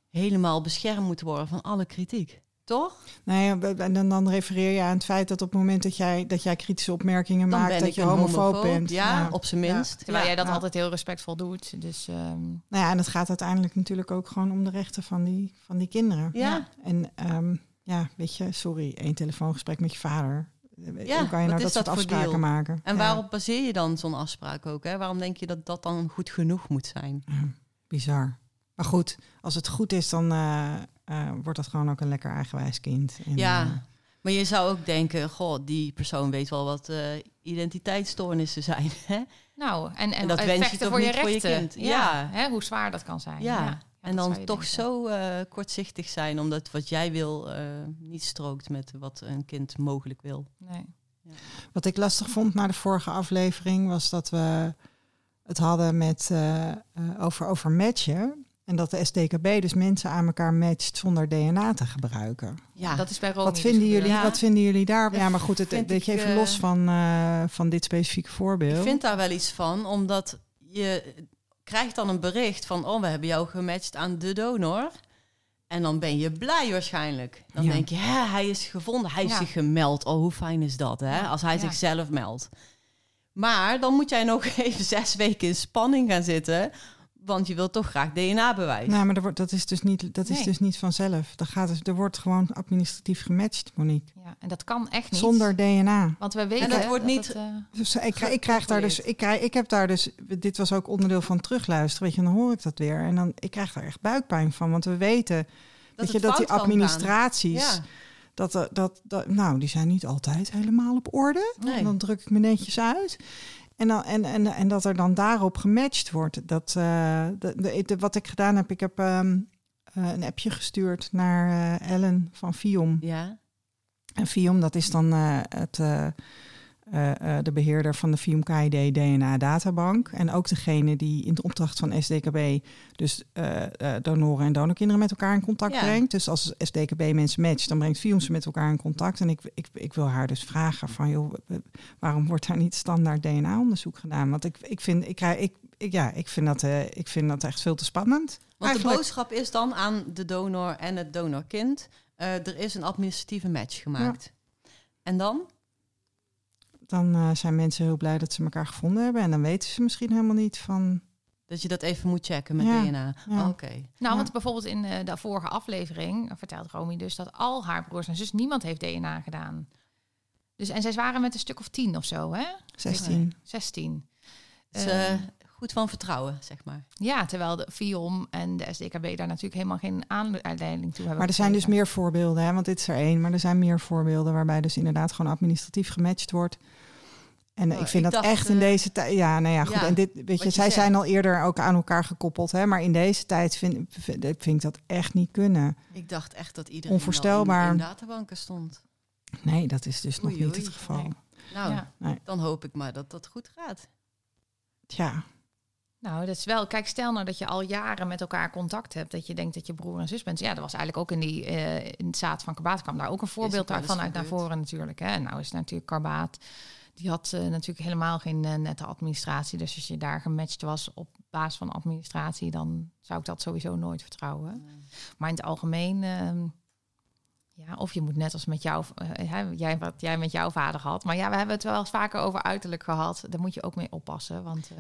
Speaker 3: helemaal beschermd moet worden van alle kritiek. Toch?
Speaker 2: Nee, en dan, dan refereer je aan het feit dat op het moment dat jij, dat jij kritische opmerkingen
Speaker 3: Dan
Speaker 2: maakt,
Speaker 3: ben
Speaker 2: dat
Speaker 3: ik
Speaker 2: je homofoob, bent.
Speaker 3: Ja, op zijn
Speaker 2: Ja.
Speaker 3: minst.
Speaker 1: Terwijl
Speaker 3: Ja.
Speaker 1: jij dat
Speaker 2: ja.
Speaker 1: altijd heel respectvol doet. Dus ehm,
Speaker 2: Nou ja, en het gaat uiteindelijk natuurlijk ook gewoon om de rechten van die, van die kinderen.
Speaker 3: Ja.
Speaker 2: En ehm, ja, weet je, sorry, één telefoongesprek met je vader.
Speaker 3: Ja,
Speaker 2: Hoe kan je
Speaker 3: wat
Speaker 2: nou
Speaker 3: is
Speaker 2: dat
Speaker 3: dat
Speaker 2: soort
Speaker 3: voor
Speaker 2: afspraken
Speaker 3: deal?
Speaker 2: maken?
Speaker 3: En
Speaker 2: Ja,
Speaker 3: waarop baseer je dan zo'n afspraak ook? Hè? Waarom denk je dat dat dan goed genoeg moet zijn?
Speaker 2: ja, bizar. Maar goed, als het goed is, dan eh, eh, wordt dat gewoon ook een lekker eigenwijs kind. En,
Speaker 3: ja,
Speaker 2: eh,
Speaker 3: maar je zou ook denken, goh, die persoon weet wel wat eh, identiteitsstoornissen zijn. *laughs* Hè?
Speaker 1: nou, en, en,
Speaker 3: En dat wens je toch
Speaker 1: voor je
Speaker 3: niet voor je
Speaker 1: rechten.
Speaker 3: kind?
Speaker 1: Ja,
Speaker 3: Ja.
Speaker 1: Hè, hoe zwaar dat kan zijn.
Speaker 3: Ja.
Speaker 1: Ja.
Speaker 3: En dan toch
Speaker 1: denken.
Speaker 3: zo eh, kortzichtig zijn, omdat wat jij wil eh, niet strookt met wat een kind mogelijk wil.
Speaker 1: Nee.
Speaker 2: Wat ik lastig vond na de vorige aflevering was dat we het hadden met, over, over matchen. En dat de SDKB dus mensen aan elkaar matcht zonder DNA te gebruiken.
Speaker 3: Ja,
Speaker 1: Dat is bij Romy
Speaker 2: Wat
Speaker 1: dus
Speaker 2: vinden, jullie,
Speaker 3: Ja.
Speaker 2: wat vinden jullie daar?
Speaker 3: Dat
Speaker 2: Ja, maar goed, het, je,
Speaker 3: ik,
Speaker 2: even
Speaker 3: eh,
Speaker 2: los van, eh, van dit specifieke voorbeeld.
Speaker 3: ik vind daar wel iets van, omdat je krijgt dan een bericht van, oh, we hebben jou gematcht aan de donor. En dan ben je blij waarschijnlijk. Dan
Speaker 2: Ja.
Speaker 3: denk je, hè, hij is gevonden, hij heeft
Speaker 1: Ja.
Speaker 3: zich gemeld. Oh, hoe fijn is dat, hè? Als hij zichzelf meldt. Maar dan moet jij nog *laughs* even zes weken in spanning gaan zitten, want je wilt toch graag DNA-bewijs.
Speaker 2: Nou, maar er wordt, dat, is dus niet, dat is dus niet vanzelf. Er, gaat dus, er wordt gewoon administratief gematcht, Monique.
Speaker 1: Ja, en dat kan echt niet.
Speaker 2: Zonder DNA.
Speaker 1: Want we weten
Speaker 3: dat wordt niet-
Speaker 1: het, eh,
Speaker 2: Dus ik, krijg- ik krijg daar dus, ik, krijg, ik heb daar dus, dit was ook onderdeel van terugluisteren, weet je, dan hoor ik dat weer. En dan, ik krijg daar echt buikpijn van, want we weten,
Speaker 3: dat
Speaker 2: weet je, dat die administraties.
Speaker 3: Ja.
Speaker 2: dat, eh, dat, dat, nou, die zijn niet altijd helemaal op orde.
Speaker 3: Nee.
Speaker 2: En dan druk ik me netjes uit. En, dan, en, en, en dat er dan daarop gematcht wordt. Dat, eh, de, de, de- wat ik gedaan heb, ik heb ehm, eh, een appje gestuurd naar eh, Ellen van Fiom.
Speaker 3: ja.
Speaker 2: En FIOM, dat is dan het, eh, eh, de beheerder van de FIOM KID DNA databank. En ook degene die in de opdracht van SDKB dus eh, donoren en donorkinderen met elkaar in contact
Speaker 3: Ja.
Speaker 2: brengt. Dus als SDKB mensen matcht, dan brengt FIOM ze met elkaar in contact. En ik, ik, ik wil haar dus vragen van, joh, waarom wordt daar niet standaard DNA-onderzoek gedaan? Want ik, ik vind, ik, krijg, ik, ik, ja, ik, vind dat, ik vind dat echt veel te spannend.
Speaker 3: Want de boodschap is dan aan de donor en het donorkind: er is een administratieve match gemaakt. En dan?
Speaker 2: Dan eh, zijn mensen heel blij dat ze elkaar gevonden hebben. En dan weten ze misschien helemaal niet van...
Speaker 3: Dat je dat even moet checken met
Speaker 2: Ja,
Speaker 3: DNA.
Speaker 2: ja.
Speaker 3: Oké.
Speaker 1: Nou,
Speaker 2: Ja.
Speaker 1: want bijvoorbeeld in eh, de vorige aflevering vertelt Romy dus dat al haar broers en zus niemand heeft DNA gedaan. Dus, en zij waren met een stuk of tien of zo, hè?
Speaker 2: 16.
Speaker 1: 16.
Speaker 3: Dus,
Speaker 1: Eh,
Speaker 3: eh, goed van vertrouwen, zeg maar.
Speaker 1: ja, terwijl de FIOM en de SDKB daar natuurlijk helemaal geen aanleiding toe hebben.
Speaker 2: Maar er zijn dus meer voorbeelden, hè? want dit is er één. Maar er zijn meer voorbeelden waarbij dus inderdaad gewoon administratief gematcht wordt. En
Speaker 3: Oh,
Speaker 2: ik vind
Speaker 3: ik
Speaker 2: dat
Speaker 3: dacht,
Speaker 2: echt in
Speaker 3: eh,
Speaker 2: deze tijd. Ja, nou ja, goed.
Speaker 3: ja,
Speaker 2: en dit, weet je,
Speaker 3: je
Speaker 2: zij
Speaker 3: zegt.
Speaker 2: zijn al eerder ook aan elkaar gekoppeld, hè? Maar in deze tijd vind, vind, vind ik dat echt niet kunnen.
Speaker 3: Ik dacht echt dat iedereen
Speaker 2: Onvoorstelbaar.
Speaker 3: al in, in databanken stond.
Speaker 2: Nee, dat is dus nog niet
Speaker 3: oei.
Speaker 2: het geval.
Speaker 1: Nee.
Speaker 3: Nou,
Speaker 1: Ja.
Speaker 2: Nee.
Speaker 3: dan hoop ik maar dat dat goed gaat.
Speaker 2: Tja,
Speaker 1: Nou, dat is wel. Kijk, stel nou dat je al jaren met elkaar contact hebt, dat je denkt dat je broer en zus bent. Ja, dat was eigenlijk ook in die eh, in het zaad van Karbaat kwam daar ook een voorbeeld daarvan uit naar voren natuurlijk. Hè. En nou is natuurlijk Karbaat die had eh, natuurlijk helemaal geen eh, nette administratie. Dus als je daar gematcht was op basis van administratie, dan zou ik dat sowieso nooit vertrouwen. Maar in het algemeen, ehm, ja, of je moet net als met jou, hè, jij, wat jij met jouw vader had. Maar ja, we hebben het wel eens vaker over uiterlijk gehad. Daar moet je ook mee oppassen, want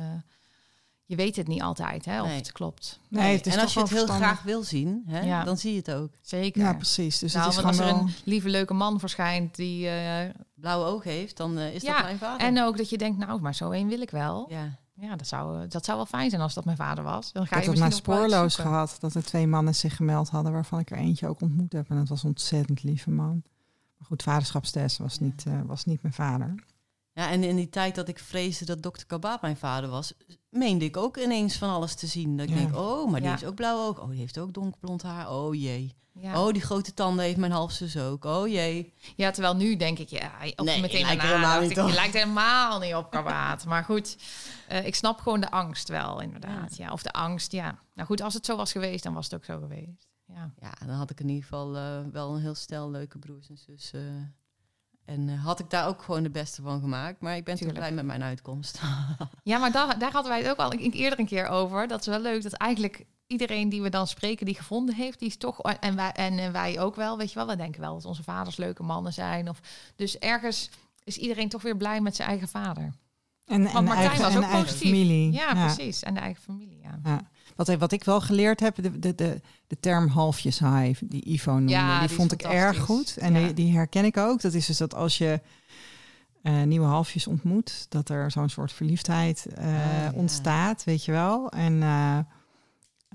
Speaker 1: je weet het niet altijd hè, of
Speaker 3: Nee.
Speaker 1: het klopt.
Speaker 2: Nee, het is
Speaker 3: en als je het heel
Speaker 2: verstandig.
Speaker 3: graag wil zien, hè,
Speaker 1: Ja.
Speaker 3: dan zie je het ook.
Speaker 1: Zeker.
Speaker 2: Ja, precies. Dus
Speaker 1: nou,
Speaker 2: het is
Speaker 1: want
Speaker 2: gewoon
Speaker 1: als er
Speaker 2: wel...
Speaker 1: een lieve leuke man verschijnt die eh,
Speaker 3: Blauwe oog heeft, dan eh, is
Speaker 1: Ja,
Speaker 3: dat mijn vader.
Speaker 1: en ook dat je denkt, nou, maar zo één wil ik wel.
Speaker 3: ja.
Speaker 1: Ja, dat zou, eh, dat zou wel fijn zijn als dat mijn vader was. Dan
Speaker 2: Ik
Speaker 1: ga
Speaker 2: heb
Speaker 1: je
Speaker 2: dat maar
Speaker 1: wel
Speaker 2: spoorloos gehad. Dat er twee mannen zich gemeld hadden, waarvan ik er eentje ook ontmoet heb. En dat was een ontzettend lieve man. Maar goed, vaderschapstest was,
Speaker 3: Ja.
Speaker 2: niet, eh, was niet mijn vader.
Speaker 3: Ja, en in die tijd dat ik vreesde dat dokter Kabaat mijn vader was, meende ik ook ineens van alles te zien. Dat ik
Speaker 2: Ja.
Speaker 3: denk, oh, maar die
Speaker 1: Ja.
Speaker 3: heeft ook blauw oog. Oh, die heeft ook donkerblond haar. Oh jee.
Speaker 1: Ja.
Speaker 3: Oh, die grote tanden heeft mijn halfzus ook. Oh jee.
Speaker 1: ja, terwijl nu denk ik, ja, of
Speaker 3: Nee,
Speaker 1: meteen
Speaker 3: lijkt
Speaker 1: daarna
Speaker 3: helemaal
Speaker 1: dacht
Speaker 3: niet
Speaker 1: ik, je
Speaker 3: op.
Speaker 1: lijkt helemaal niet op Kabaat. maar goed, eh, ik snap gewoon de angst wel, inderdaad. Ja. Of de angst, ja. Nou goed, als het zo was geweest, dan was het ook zo geweest. Ja.
Speaker 3: Ja, dan had ik in ieder geval eh, wel een heel stel leuke broers en zussen. En eh, had ik daar ook gewoon de beste van gemaakt. Maar ik ben toch
Speaker 1: Tuurlijk.
Speaker 3: blij met mijn uitkomst. *laughs*
Speaker 1: Ja, maar daar, daar hadden wij het ook al een- eerder een keer over. Dat is wel leuk dat eigenlijk iedereen die we dan spreken, die gevonden heeft, die is toch. En wij, en wij ook wel, weet je wel. We denken wel dat onze vaders leuke mannen zijn. Of, dus ergens is iedereen toch weer blij met zijn eigen vader.
Speaker 2: En, en
Speaker 1: Martijn
Speaker 2: eigen,
Speaker 1: was
Speaker 2: en
Speaker 1: ook
Speaker 2: eigen
Speaker 1: positief.
Speaker 2: familie.
Speaker 1: Ja, precies. En de eigen familie, ja.
Speaker 2: Ja. Wat, wat ik wel geleerd heb, de, de, de, de term halfjes high, die Ivo noemde,
Speaker 1: Ja,
Speaker 2: die, vond ik erg goed. En
Speaker 1: Ja.
Speaker 2: die, die herken ik ook. Dat is dus dat als je eh, nieuwe halfjes ontmoet, dat er zo'n soort verliefdheid eh,
Speaker 3: Ah, ja.
Speaker 2: ontstaat, weet je wel. En eh,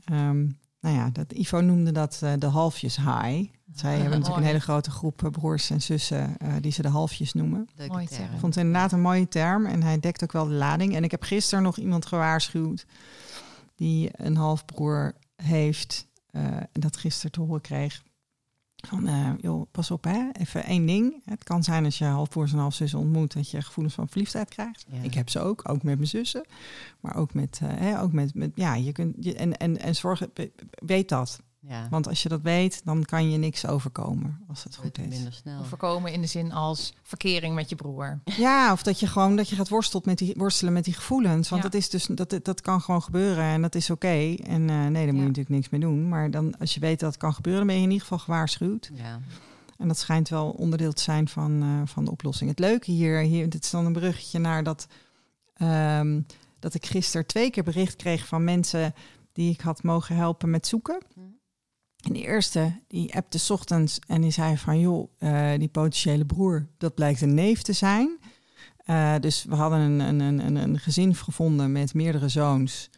Speaker 2: ehm, nou ja, dat, Ivo noemde dat eh, de halfjes high. Zij hebben natuurlijk een hele grote groep broers en zussen eh, die ze de halfjes noemen.
Speaker 3: Leuke
Speaker 1: Mooi
Speaker 3: term.
Speaker 1: term.
Speaker 2: Ik vond het inderdaad een mooie term en hij dekt ook wel de lading. En ik heb gisteren nog iemand gewaarschuwd die een halfbroer heeft eh, en dat gisteren te horen kreeg. Van, eh, joh, pas op hè, even één ding. Het kan zijn als je halfbroers en halfzussen ontmoet dat je gevoelens van verliefdheid krijgt.
Speaker 3: Ja.
Speaker 2: Ik heb ze ook, ook met mijn zussen. Maar ook met, eh, hè, ook met, met ja, je kunt, je, en, en, en zorg, weet dat.
Speaker 3: Ja,
Speaker 2: Want als je dat weet, dan kan je niks overkomen als het goed is.
Speaker 3: minder snel.
Speaker 1: Of voorkomen in de zin als verkering met je broer.
Speaker 2: Ja, of dat je gewoon dat je gaat worstelt met die, worstelen met die gevoelens. Want
Speaker 1: Ja.
Speaker 2: dat is dus dat, dat kan gewoon gebeuren en dat is oké. En eh, nee, daar moet je
Speaker 1: Ja.
Speaker 2: natuurlijk niks mee doen. Maar dan als je weet dat het kan gebeuren, dan ben je in ieder geval gewaarschuwd.
Speaker 3: Ja.
Speaker 2: En dat schijnt wel onderdeel te zijn van, eh, van de oplossing. Het leuke hier, hier, dit is dan een bruggetje naar dat, ehm, dat ik gisteren twee keer bericht kreeg van mensen die ik had mogen helpen met zoeken.
Speaker 3: Hm.
Speaker 2: En de eerste, die appte 's ochtends en die zei van... joh, eh, die potentiële broer, dat blijkt een neef te zijn. Eh, dus we hadden een, een, een, een- gezin gevonden met meerdere zoons...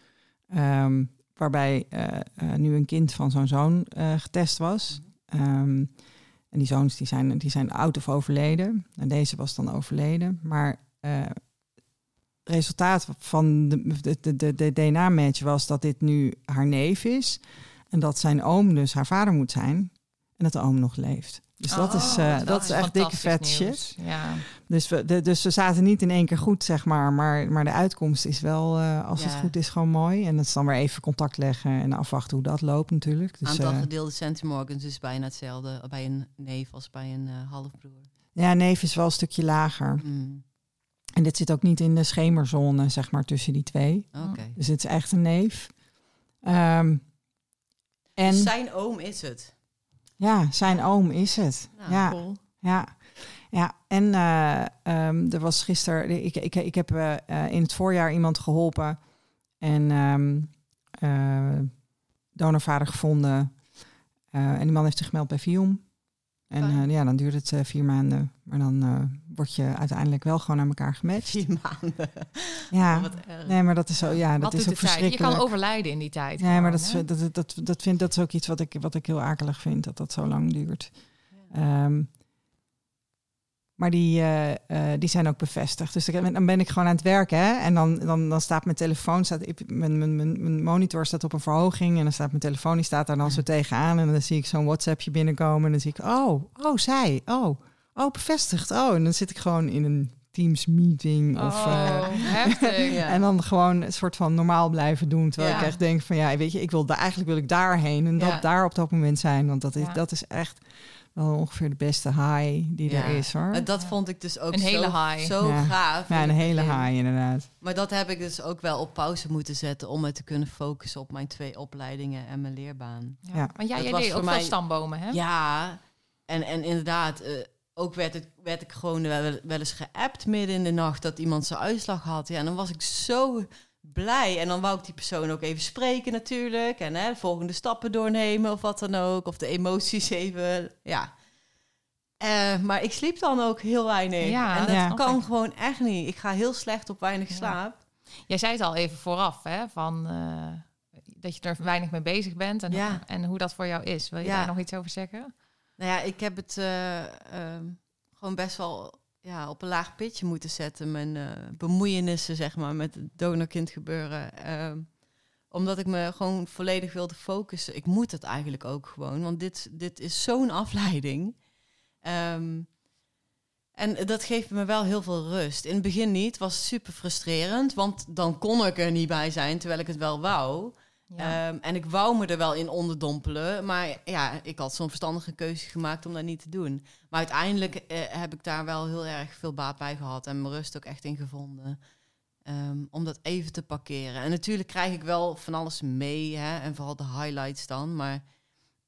Speaker 2: ehm, waarbij eh, nu een kind van zo'n zoon getest was. Ehm, en die zoons die zijn, die zijn oud of overleden. En deze was dan overleden. Maar resultaat van de, de, de DNA-match was dat dit nu haar neef is... En dat zijn oom dus haar vader moet zijn. En dat de oom nog leeft. Dus dat is, eh,
Speaker 1: Oh,
Speaker 2: dat is echt dikke vet shit.
Speaker 1: Ja.
Speaker 2: Dus we, de, dus we zaten niet in één keer goed, zeg maar. Maar, maar de uitkomst is wel, eh, als het goed is, gewoon mooi. En dat is dan weer even contact leggen en afwachten hoe dat loopt natuurlijk. Dus,
Speaker 3: Aantal
Speaker 2: eh,
Speaker 3: gedeelde centimorgans is bijna hetzelfde bij een neef als bij een eh, halfbroer.
Speaker 2: ja, neef is wel een stukje lager.
Speaker 3: Mm,
Speaker 2: En dit zit ook niet in de schemerzone, zeg maar, tussen die twee. Dus het is echt een neef. Ehm, en
Speaker 3: zijn oom is het.
Speaker 2: ja, zijn oom is het.
Speaker 3: Nou,
Speaker 2: ja.
Speaker 1: Cool.
Speaker 2: Ja, ja. en eh, ehm, er was gisteren, ik, ik, ik heb eh, eh, in het voorjaar iemand geholpen en ehm eh, donorvader gevonden. Eh, en die man heeft zich gemeld bij Vium. En eh, ja, dan duurt het eh, vier maanden, maar dan eh, word je uiteindelijk wel gewoon aan elkaar gematcht.
Speaker 3: Vier maanden.
Speaker 2: Ja,
Speaker 3: Oh,
Speaker 2: nee, maar dat is zo, ja, dat is ook
Speaker 1: tijd? Je
Speaker 2: verschrikkelijk.
Speaker 1: kan overlijden in die tijd.
Speaker 2: Nee, maar dat, is, dat, dat, dat, vind, dat is ook iets wat ik, wat ik heel akelig vind, dat dat zo lang duurt. Ehm, maar die, eh, eh, die zijn ook bevestigd. Dus dan ben ik gewoon aan het werken. Hè? En dan, dan, dan staat mijn telefoon, staat, ik- mijn, mijn, mijn, monitor staat op een verhoging. En dan staat mijn telefoon, die staat daar dan zo tegenaan. En dan zie ik zo'n WhatsAppje binnenkomen. En dan zie ik, oh, oh, zij, oh, oh, bevestigd. Oh, en dan zit ik gewoon in een Teams meeting. Of,
Speaker 1: oh,
Speaker 2: eh,
Speaker 1: heftig. *laughs*
Speaker 3: Ja.
Speaker 2: en dan gewoon een soort van normaal blijven doen. Terwijl
Speaker 1: Ja.
Speaker 2: ik echt denk van ja, weet je, ik wil daar eigenlijk wil ik daarheen en dat
Speaker 1: Ja.
Speaker 2: daar op dat moment zijn. Want dat is, dat is echt wel ongeveer de beste high die
Speaker 3: Ja.
Speaker 2: er is hoor.
Speaker 3: Dat vond ik dus ook
Speaker 1: Een
Speaker 3: zo,
Speaker 1: hele high.
Speaker 3: zo
Speaker 2: Ja.
Speaker 3: gaaf.
Speaker 2: Ja, een hele high inderdaad.
Speaker 3: Maar dat heb ik dus ook wel op pauze moeten zetten om me te kunnen focussen op mijn twee opleidingen en mijn leerbaan.
Speaker 1: Ja.
Speaker 2: Ja.
Speaker 1: Maar jij, deed ook
Speaker 3: mij-
Speaker 1: veel stambomen, hè?
Speaker 3: Ja, en, en inderdaad, eh, ook werd, het, werd ik gewoon wel, wel eens geappt midden in de nacht dat iemand zijn uitslag had. Ja, en dan was ik zo blij. En dan wou ik die persoon ook even spreken natuurlijk. En hè, de volgende stappen doornemen of wat dan ook. Of de emoties even, ja. Eh, maar ik sliep dan ook heel weinig.
Speaker 1: Ja,
Speaker 3: en dat
Speaker 2: Ja.
Speaker 3: kan gewoon echt niet. Ik ga heel slecht op weinig
Speaker 1: Ja.
Speaker 3: slaap.
Speaker 1: Jij zei het al even vooraf, hè? Van, eh, dat je er weinig mee bezig bent en,
Speaker 3: Ja.
Speaker 1: en hoe dat voor jou is. Wil je daar nog iets over zeggen?
Speaker 3: Nou ja, ik heb het eh, ehm, gewoon best wel ja, op een laag pitje moeten zetten. Mijn eh, bemoeienissen, zeg maar, met het donorkind gebeuren. Ehm, omdat ik me gewoon volledig wilde focussen. Ik moet het eigenlijk ook gewoon, want dit, dit is zo'n afleiding. Ehm, en dat geeft me wel heel veel rust. In het begin niet, was super frustrerend, want dan kon ik er niet bij zijn, terwijl ik het wel wou.
Speaker 1: Ja.
Speaker 3: Ehm, en ik wou me er wel in onderdompelen. Maar ja, ik had zo'n verstandige keuze gemaakt om dat niet te doen. Maar uiteindelijk eh, heb ik daar wel heel erg veel baat bij gehad. En mijn rust ook echt in gevonden. Ehm, om dat even te parkeren. En natuurlijk krijg ik wel van alles mee. Hè, en vooral de highlights dan. Maar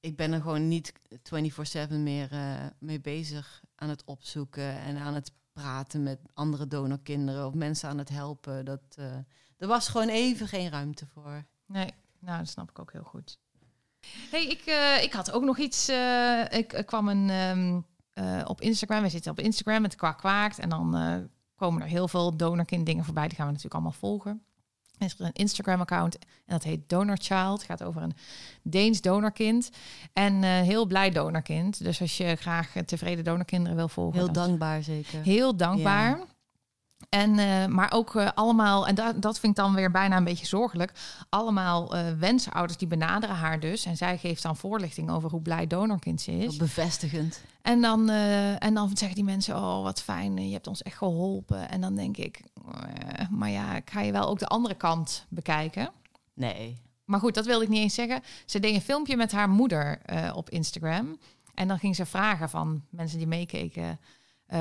Speaker 3: ik ben er gewoon niet 24-7 meer eh, mee bezig aan het opzoeken. En aan het praten met andere donorkinderen. Of mensen aan het helpen. Dat, eh, er was gewoon even geen ruimte voor.
Speaker 1: Nee, nou, dat snap ik ook heel goed. hey, ik, eh, ik had ook nog iets. eh, ik, ik kwam een, ehm, eh, op Instagram. We zitten op Instagram met Kwak Kwaakt. En dan komen er heel veel donorkind dingen voorbij. Die gaan we natuurlijk allemaal volgen. Er is een Instagram-account en dat heet Donor Child. Het gaat over een Deens donorkind. En heel blij donorkind. Dus als je graag tevreden donorkinderen wil volgen.
Speaker 3: Heel
Speaker 1: dan-
Speaker 3: dankbaar zeker.
Speaker 1: Heel dankbaar. En, eh, maar ook eh, allemaal, en dat, dat vind ik dan weer bijna een beetje zorgelijk. Allemaal eh wensouders die benaderen haar dus. En zij geeft dan voorlichting over hoe blij donorkind ze is.
Speaker 3: Bevestigend.
Speaker 1: En dan, en dan zeggen die mensen: Oh, wat fijn, je hebt ons echt geholpen. En dan denk ik: Maar ja, ik ga je wel ook de andere kant bekijken.
Speaker 3: Nee.
Speaker 1: Maar goed, dat wilde ik niet eens zeggen. Ze deed een filmpje met haar moeder op Instagram. En dan ging ze vragen van mensen die meekeken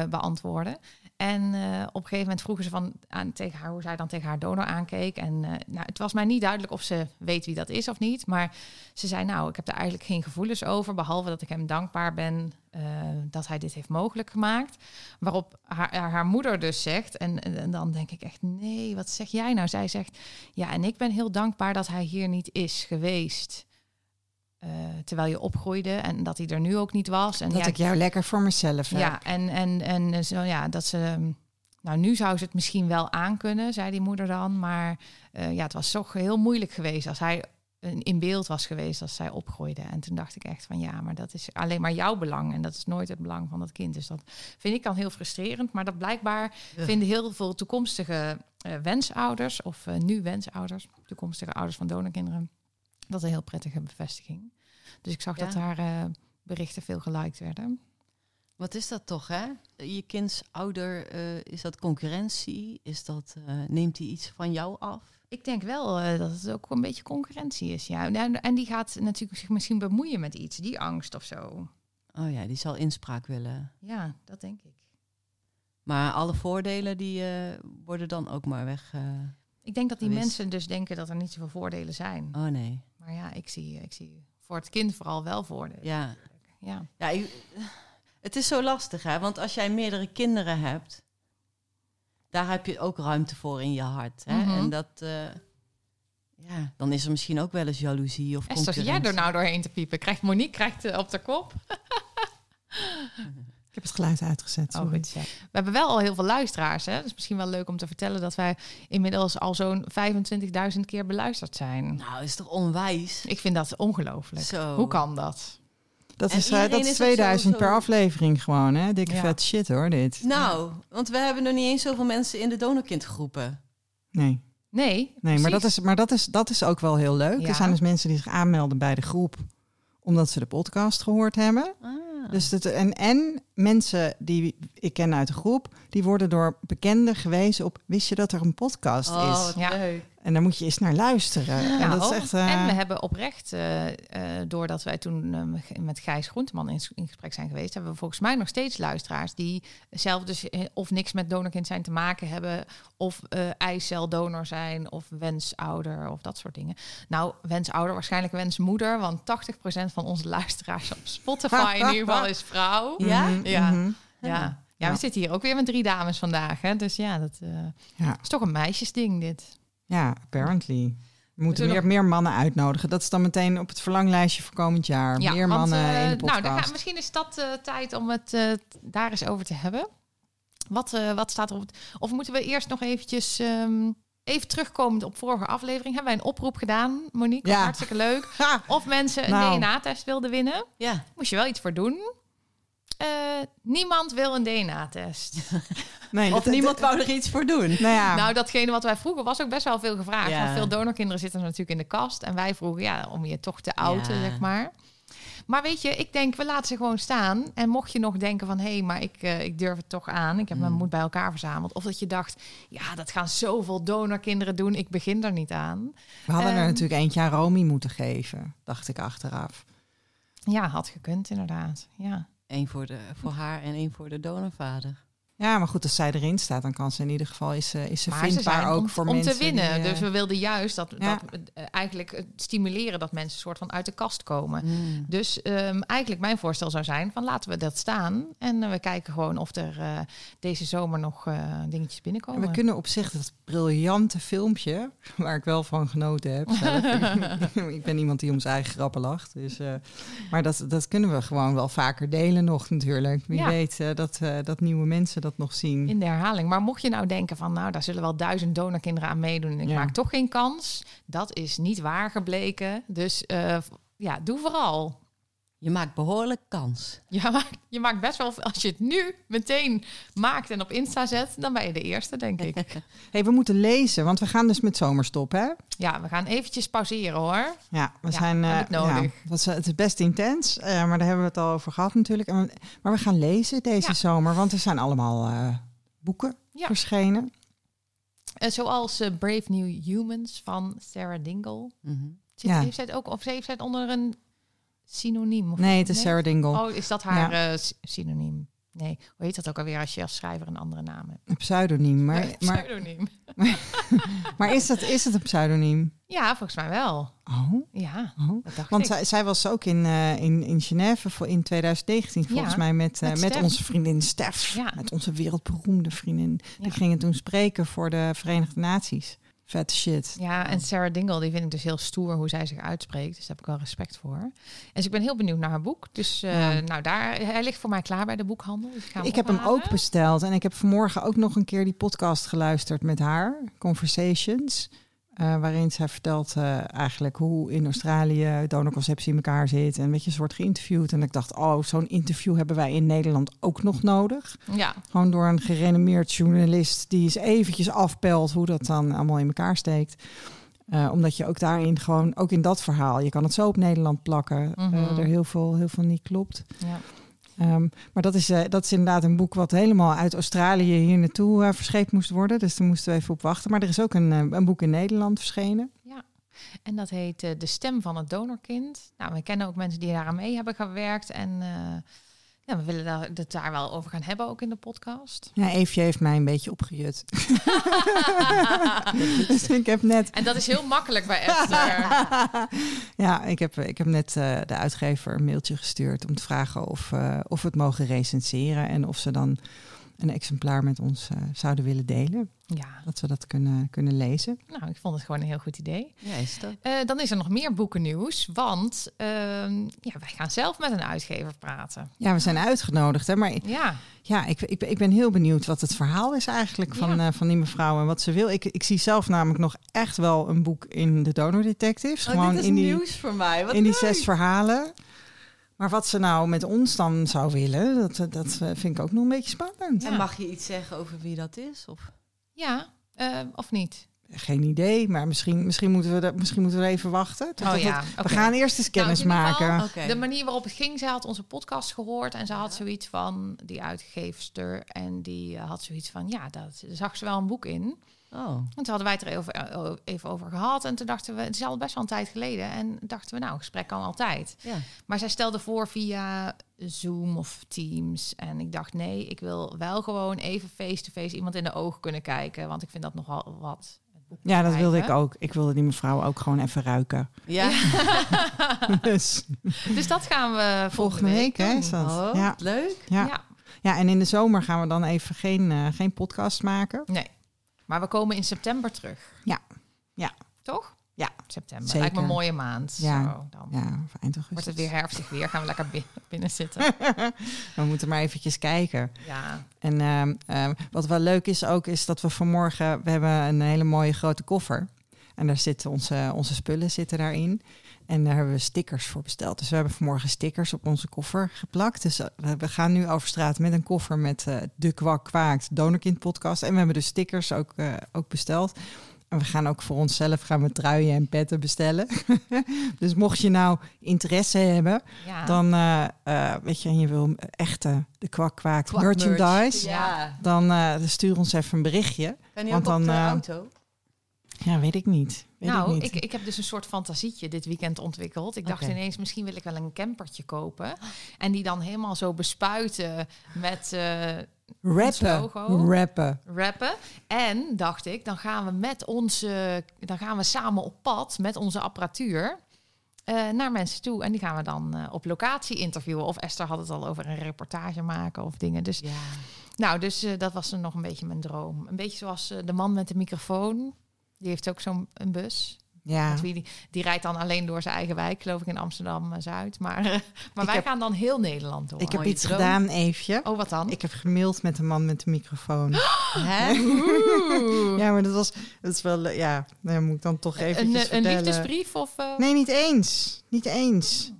Speaker 1: beantwoorden. En eh, op een gegeven moment vroegen ze van, aan, tegen haar hoe zij dan tegen haar donor aankeek. En eh, nou, het was mij niet duidelijk of ze weet wie dat is of niet. Maar ze zei, nou, ik heb er eigenlijk geen gevoelens over. Behalve dat ik hem dankbaar ben eh, dat hij dit heeft mogelijk gemaakt. Waarop haar, haar moeder dus zegt, en, en, en dan denk ik echt, nee, wat zeg jij nou? Zij zegt, ja, en ik ben heel dankbaar dat hij hier niet is geweest. Eh, terwijl je opgroeide en dat hij er nu ook niet was. En
Speaker 2: dat
Speaker 1: ja,
Speaker 2: ik jou lekker voor mezelf heb.
Speaker 1: ja, en, en, en zo, ja, dat ze. Nou, nu zou ze het misschien wel aankunnen, zei die moeder dan. Maar eh, ja, het was toch heel moeilijk geweest als hij in in beeld was geweest als zij opgroeide. En toen dacht ik echt van ja, maar dat is alleen maar jouw belang. En dat is nooit het belang van dat kind. Dus dat vind ik dan heel frustrerend. Maar dat blijkbaar
Speaker 3: Ja.
Speaker 1: vinden heel veel toekomstige eh, wensouders, of nu wensouders, toekomstige ouders van donorkinderen, dat een heel prettige bevestiging. Dus ik zag
Speaker 3: Ja.
Speaker 1: dat daar eh, berichten veel geliked werden.
Speaker 3: Wat is dat toch, hè? Je kinds ouder, eh, is dat concurrentie? Is dat, eh, neemt hij iets van jou af?
Speaker 1: Ik denk wel dat het ook een beetje concurrentie is. Ja. En, en die gaat natuurlijk zich misschien bemoeien met iets, die angst of zo.
Speaker 3: Oh ja, die zal inspraak willen.
Speaker 1: Ja, dat denk ik.
Speaker 3: Maar alle voordelen die worden dan ook maar weg.
Speaker 1: Ik denk dat die
Speaker 3: Gewist.
Speaker 1: mensen dus denken dat er niet zoveel voordelen zijn.
Speaker 3: oh nee.
Speaker 1: Maar ja, ik zie, ik zie voor het kind vooral wel voordelen.
Speaker 3: Ja,
Speaker 1: Ja.
Speaker 3: ja ik- het is zo lastig, hè? Want als jij meerdere kinderen hebt, daar heb je ook ruimte voor in je hart. Hè?
Speaker 1: Mhm.
Speaker 3: En dat, eh, ja, dan is er misschien ook wel eens jaloezie of
Speaker 1: Esther, jij er nou doorheen te piepen? Krijgt Monique krijgt, eh, op de kop? *laughs*
Speaker 2: Ik heb het geluid uitgezet.
Speaker 1: Oh. We hebben wel al heel veel luisteraars. Hè? Dus misschien wel leuk om te vertellen dat wij inmiddels al zo'n 25.000 keer beluisterd zijn.
Speaker 3: Nou, is toch onwijs?
Speaker 1: Ik vind dat ongelooflijk.
Speaker 3: Zo.
Speaker 1: Hoe kan dat?
Speaker 2: Dat
Speaker 3: En
Speaker 2: is, eh, dat
Speaker 3: is
Speaker 2: is
Speaker 3: ook
Speaker 2: 2000
Speaker 3: zo-
Speaker 2: per aflevering gewoon, hè? Dikke
Speaker 1: Ja.
Speaker 2: vet shit hoor, dit.
Speaker 3: Nou, want we hebben nog niet eens zoveel mensen in de donorkindgroepen.
Speaker 2: Nee,
Speaker 1: Nee,
Speaker 2: nee maar, dat is, maar dat, is, dat is ook wel heel leuk.
Speaker 1: Ja.
Speaker 2: Er zijn dus mensen die zich aanmelden bij de groep omdat ze de podcast gehoord hebben.
Speaker 3: Ah.
Speaker 2: Dus dat, en, en mensen die ik ken uit de groep, die worden door bekenden gewezen op. Wist je dat er een podcast
Speaker 3: Oh,
Speaker 2: is?
Speaker 3: wat
Speaker 1: Ja.
Speaker 3: leuk.
Speaker 2: En daar moet je eens naar luisteren.
Speaker 1: Ja,
Speaker 2: en dat is
Speaker 1: oh.
Speaker 2: echt. eh,
Speaker 1: En we hebben oprecht, eh, eh, doordat wij toen eh, met Gijs Groenteman in, in gesprek zijn geweest, hebben we volgens mij nog steeds luisteraars die zelf dus eh, of niks met donorkind zijn te maken hebben, of eh eiceldonor zijn, of wensouder, of dat soort dingen. Nou, wensouder, waarschijnlijk wensmoeder, want 80% van onze luisteraars op Spotify in ieder geval is vrouw. *laughs*
Speaker 3: Ja?
Speaker 2: mhm,
Speaker 1: Ja.
Speaker 2: mhm.
Speaker 1: Ja. Ja,
Speaker 2: Ja.
Speaker 1: we zitten hier ook weer met drie dames vandaag. Hè? Dus ja, dat eh,
Speaker 2: Ja.
Speaker 1: is toch een meisjesding dit.
Speaker 2: Ja, apparently. We moeten
Speaker 1: zullen
Speaker 2: meer, meer mannen uitnodigen. Dat is dan meteen op het verlanglijstje voor komend jaar.
Speaker 1: Ja,
Speaker 2: meer
Speaker 1: want,
Speaker 2: mannen
Speaker 1: eh,
Speaker 2: in de podcast.
Speaker 1: Nou, daar ga- misschien is dat eh, tijd om het eh, daar eens over te hebben. Wat, eh, wat staat er op het... Of moeten we eerst nog eventjes... ehm, even terugkomend op vorige aflevering... hebben wij een oproep gedaan, Monique.
Speaker 2: Ja.
Speaker 1: Hartstikke leuk.
Speaker 2: Ha!
Speaker 1: Of mensen een
Speaker 2: Nou.
Speaker 1: DNA-test wilden winnen.
Speaker 3: Ja.
Speaker 1: Moest je wel iets voor doen. Eh, niemand wil een DNA-test. *laughs*
Speaker 2: Nee,
Speaker 3: Of
Speaker 2: dat-
Speaker 3: niemand wou er iets voor doen.
Speaker 2: Nou ja,
Speaker 1: Nou, datgene wat wij vroegen was ook best wel veel gevraagd.
Speaker 3: Ja.
Speaker 1: Want veel donorkinderen zitten natuurlijk in de kast. En wij vroegen, ja, om je toch te outen,
Speaker 3: Ja.
Speaker 1: zeg maar. Maar weet je, ik denk, we laten ze gewoon staan. En mocht je nog denken van, hé, hey, maar ik, eh, ik durf het toch aan. Ik heb mijn
Speaker 3: Mm.
Speaker 1: moed bij elkaar verzameld. Of dat je dacht, ja, dat gaan zoveel donorkinderen doen. Ik begin er niet aan.
Speaker 2: we hadden er
Speaker 1: ehm,
Speaker 2: natuurlijk eentje aan Romy moeten geven, dacht ik achteraf.
Speaker 1: Ja, had gekund inderdaad. Ja.
Speaker 3: Eén voor, de, voor haar en één voor de donorvader.
Speaker 2: Ja, maar goed, als zij erin staat, dan kan ze in ieder geval is is ze
Speaker 1: Maar
Speaker 2: vindbaar ook
Speaker 1: om,
Speaker 2: voor
Speaker 1: om
Speaker 2: mensen.
Speaker 1: te winnen.
Speaker 2: die, eh,
Speaker 1: Dus we wilden juist dat,
Speaker 2: Ja.
Speaker 1: dat eh, eigenlijk eh, stimuleren dat mensen soort van uit de kast komen.
Speaker 3: Mm.
Speaker 1: Dus ehm, eigenlijk mijn voorstel zou zijn van laten we dat staan. En we kijken gewoon of er eh, deze zomer nog eh, dingetjes
Speaker 2: en
Speaker 1: binnenkomen.
Speaker 2: we kunnen op zich dat briljante filmpje, *laughs* waar ik wel van genoten heb *laughs* ik ben iemand die om zijn eigen grappen lacht. Dus, eh, maar dat, dat kunnen we gewoon wel vaker delen nog natuurlijk. Wie
Speaker 1: Ja.
Speaker 2: weet dat, eh, dat nieuwe mensen dat nog zien.
Speaker 1: In de herhaling. Maar mocht je nou denken van nou, daar zullen wel duizend donorkinderen aan meedoen en ik
Speaker 2: Ja.
Speaker 1: maak toch geen kans. Dat is niet waar gebleken. Dus eh, ja, doe vooral.
Speaker 3: Je maakt behoorlijk kans.
Speaker 1: Ja, maar je maakt best wel, als je het nu meteen maakt en op Insta zet, dan ben je de eerste, denk ik. *laughs*
Speaker 2: hey, we moeten lezen, want we gaan dus met zomerstop, hè?
Speaker 1: Ja, we gaan eventjes pauzeren hoor.
Speaker 2: Ja, we
Speaker 1: Ja,
Speaker 2: zijn. eh,
Speaker 1: ik nodig.
Speaker 2: ja, dat is, het is best intens, eh, maar daar hebben we het al over gehad natuurlijk. Maar we gaan lezen deze
Speaker 1: Ja.
Speaker 2: zomer, want er zijn allemaal eh, boeken
Speaker 1: Ja.
Speaker 2: verschenen.
Speaker 1: Eh, zoals Brave New Humans van Sarah Dingle.
Speaker 3: Mhm.
Speaker 1: Zit,
Speaker 2: Ja.
Speaker 1: Heeft zij het ook, of heeft zij het onder een synoniem? Of
Speaker 2: Nee, het is Sarah Dingle.
Speaker 1: Oh, is dat haar eh, sy- synoniem? Nee, hoe heet dat ook alweer als je als schrijver een andere naam hebt?
Speaker 2: Een pseudoniem. Maar,
Speaker 1: Nee,
Speaker 2: maar,
Speaker 1: pseudoniem. *laughs*
Speaker 2: maar is, het, is het een pseudoniem?
Speaker 1: Ja, volgens mij wel.
Speaker 2: Oh,
Speaker 1: Ja,
Speaker 2: oh.
Speaker 1: dat dacht
Speaker 2: Want
Speaker 1: ik.
Speaker 2: zij, zij was ook in, eh, in, in Genève voor in 2019, volgens
Speaker 1: Ja,
Speaker 2: mij, met, eh,
Speaker 1: met
Speaker 2: onze vriendin Stef.
Speaker 1: Ja.
Speaker 2: Met onze wereldberoemde vriendin. Die gingen toen spreken voor de Verenigde Naties. Vet shit.
Speaker 1: Ja, en Sarah Dingle, die vind ik dus heel stoer hoe zij zich uitspreekt. Dus daar heb ik wel respect voor. En dus ik ben heel benieuwd naar haar boek. Dus eh,
Speaker 2: Ja.
Speaker 1: nou, daar, hij ligt voor mij klaar bij de boekhandel. Dus ik ga hem
Speaker 2: Ik heb hem ook besteld en ik heb vanmorgen ook nog een keer die podcast geluisterd met haar, Conversations. Eh, waarin zij vertelt eh, eigenlijk hoe in Australië donorconceptie in elkaar zit. En weet je, ze wordt geïnterviewd. En ik dacht, oh, zo'n interview hebben wij in Nederland ook nog nodig.
Speaker 1: Ja,
Speaker 2: Gewoon door een gerenommeerd journalist die eens eventjes afpelt hoe dat dan allemaal in elkaar steekt. Eh, omdat je ook daarin gewoon, ook in dat verhaal, je kan het zo op Nederland plakken.
Speaker 1: Mhm.
Speaker 2: er heel veel, heel veel niet klopt.
Speaker 1: ja.
Speaker 2: Ehm, maar dat is, eh, dat is inderdaad een boek wat helemaal uit Australië hier naartoe eh, verscheept moest worden. Dus daar moesten we even op wachten. Maar er is ook een, eh, een boek in Nederland verschenen.
Speaker 1: En dat heet De Stem van het Donorkind. Nou, we kennen ook mensen die daaraan mee hebben gewerkt. En ja, we willen daar, het daar wel over gaan hebben, ook in de podcast.
Speaker 2: Ja, Eefje heeft mij een beetje opgejut. *laughs* *laughs* dus ik heb net,
Speaker 1: en dat is heel makkelijk bij Esther. *laughs*
Speaker 2: ja, ik heb, ik heb net eh, de uitgever een mailtje gestuurd om te vragen of, eh, of we het mogen recenseren. En of ze dan een exemplaar met ons eh, zouden willen delen.
Speaker 1: Ja,
Speaker 2: Dat we dat kunnen, kunnen lezen.
Speaker 1: nou, ik vond het gewoon een heel goed idee.
Speaker 3: Ja, is dat?
Speaker 1: Eh, dan is er nog meer boekennieuws, want ehm, ja, wij gaan zelf met een uitgever praten.
Speaker 2: Ja, we zijn uitgenodigd. Hè? Maar
Speaker 1: Ja,
Speaker 2: Ja, ik, ik, ik ben heel benieuwd wat het verhaal is eigenlijk van,
Speaker 1: Ja.
Speaker 2: eh, van die mevrouw en wat ze wil. Ik, ik zie zelf namelijk nog echt wel een boek in de Donor Detectives. gewoon
Speaker 3: Oh, dit is
Speaker 2: in die,
Speaker 3: nieuws voor mij. Wat
Speaker 2: in die zes verhalen. Maar wat ze nou met ons dan zou willen, dat, dat eh, vind ik ook nog een beetje spannend.
Speaker 1: Ja.
Speaker 3: En mag je iets zeggen over wie dat is? Of?
Speaker 1: ja eh, of niet?
Speaker 2: Geen idee, maar misschien, misschien, moeten, we dat, misschien moeten we even wachten. tot
Speaker 1: Oh ja,
Speaker 2: We gaan eerst eens kennis
Speaker 1: in ieder
Speaker 2: maken.
Speaker 1: geval,
Speaker 3: Oké.
Speaker 1: De manier waarop het ging, zij had onze podcast gehoord en ze had
Speaker 3: Ja.
Speaker 1: zoiets van, die uitgeefster, en die eh, had zoiets van, ja, daar zag ze wel een boek in.
Speaker 3: Oh.
Speaker 1: En toen hadden wij het er even, eh, even over gehad en toen dachten we, het is al best wel een tijd geleden, en dachten we, nou, een gesprek kan altijd.
Speaker 3: Ja.
Speaker 1: Maar zij stelde voor via Zoom of Teams. En ik dacht, nee, ik wil wel gewoon even face-to-face iemand in de ogen kunnen kijken. Want ik vind dat nogal wat.
Speaker 2: Ja, dat wilde ik ook. Ik wilde die mevrouw ook gewoon even ruiken.
Speaker 3: Ja. *laughs* *laughs*
Speaker 2: dus
Speaker 1: Dus dat gaan we
Speaker 2: volgende week, hè,
Speaker 1: doen.
Speaker 2: is dat?
Speaker 3: Oh,
Speaker 2: Ja.
Speaker 3: leuk.
Speaker 2: Ja.
Speaker 1: Ja.
Speaker 2: ja, en in de zomer gaan we dan even geen, eh, geen podcast maken.
Speaker 1: Nee. Maar we komen in september terug.
Speaker 2: Ja. Ja.
Speaker 1: Toch?
Speaker 2: Ja.
Speaker 1: September.
Speaker 2: Zeker.
Speaker 1: Lijkt me een mooie maand.
Speaker 2: Ja.
Speaker 1: Zo, dan
Speaker 2: Ja, of eind augustus.
Speaker 1: wordt het weer herfstig weer. Gaan we lekker bi- *laughs* binnen zitten. *laughs*
Speaker 2: We moeten maar eventjes kijken.
Speaker 1: Ja.
Speaker 2: En ehm, ehm, wat wel leuk is ook, is dat we vanmorgen... We hebben een hele mooie grote koffer. En daar zitten onze, onze spullen zitten daarin. En daar hebben we stickers voor besteld. Dus we hebben vanmorgen stickers op onze koffer geplakt. Dus eh, we- gaan nu over straat met een koffer met eh, de Kwak Kwaakt Donorkind podcast. En we hebben dus stickers ook, eh, ook besteld. En we gaan ook voor onszelf gaan we truien en petten bestellen. *laughs* dus mocht je nou interesse hebben,
Speaker 1: ja.
Speaker 2: dan weet je, en je wil echte de Kwak Kwaakt
Speaker 3: Kwak
Speaker 2: merchandise.
Speaker 3: Ja.
Speaker 2: dan stuur ons even een berichtje.
Speaker 3: Kan je
Speaker 2: Want
Speaker 3: ook op
Speaker 2: dan,
Speaker 3: de auto?
Speaker 2: Ja, weet ik niet. Weet
Speaker 1: nou,
Speaker 2: ik,
Speaker 1: ik, ik heb dus een soort fantasietje dit weekend ontwikkeld. Ik dacht ineens, misschien wil ik wel een campertje kopen. En die dan helemaal zo bespuiten met eh,
Speaker 2: rappen,
Speaker 1: logo.
Speaker 2: rappen.
Speaker 1: rappen. En dacht ik, dan gaan we met onze, dan gaan we samen op pad met onze apparatuur. eh, naar mensen toe. En die gaan we dan eh, op locatie interviewen. Of Esther had het al over een reportage maken of dingen. Dus,
Speaker 3: Ja.
Speaker 1: nou, dus dat was nog een beetje mijn droom. Een beetje zoals de man met de microfoon. Die heeft ook zo'n een bus.
Speaker 2: Ja,
Speaker 1: wie die, die rijdt dan alleen door zijn eigen wijk, geloof ik, in Amsterdam-Zuid. Maar, eh, maar
Speaker 2: Ik
Speaker 1: wij
Speaker 2: heb-
Speaker 1: gaan dan heel Nederland door.
Speaker 2: ik heb iets
Speaker 3: droom.
Speaker 2: gedaan, Eefje.
Speaker 1: Oh, wat dan?
Speaker 2: Ik heb gemaild met de man met de microfoon. *gasps* *gasps*
Speaker 3: Hè? *laughs*
Speaker 2: Ja, maar dat was, dat is wel, eh, ja, dan moet ik dan toch even
Speaker 1: een, een liefdesbrief of... eh,
Speaker 2: Nee, niet eens. Niet eens.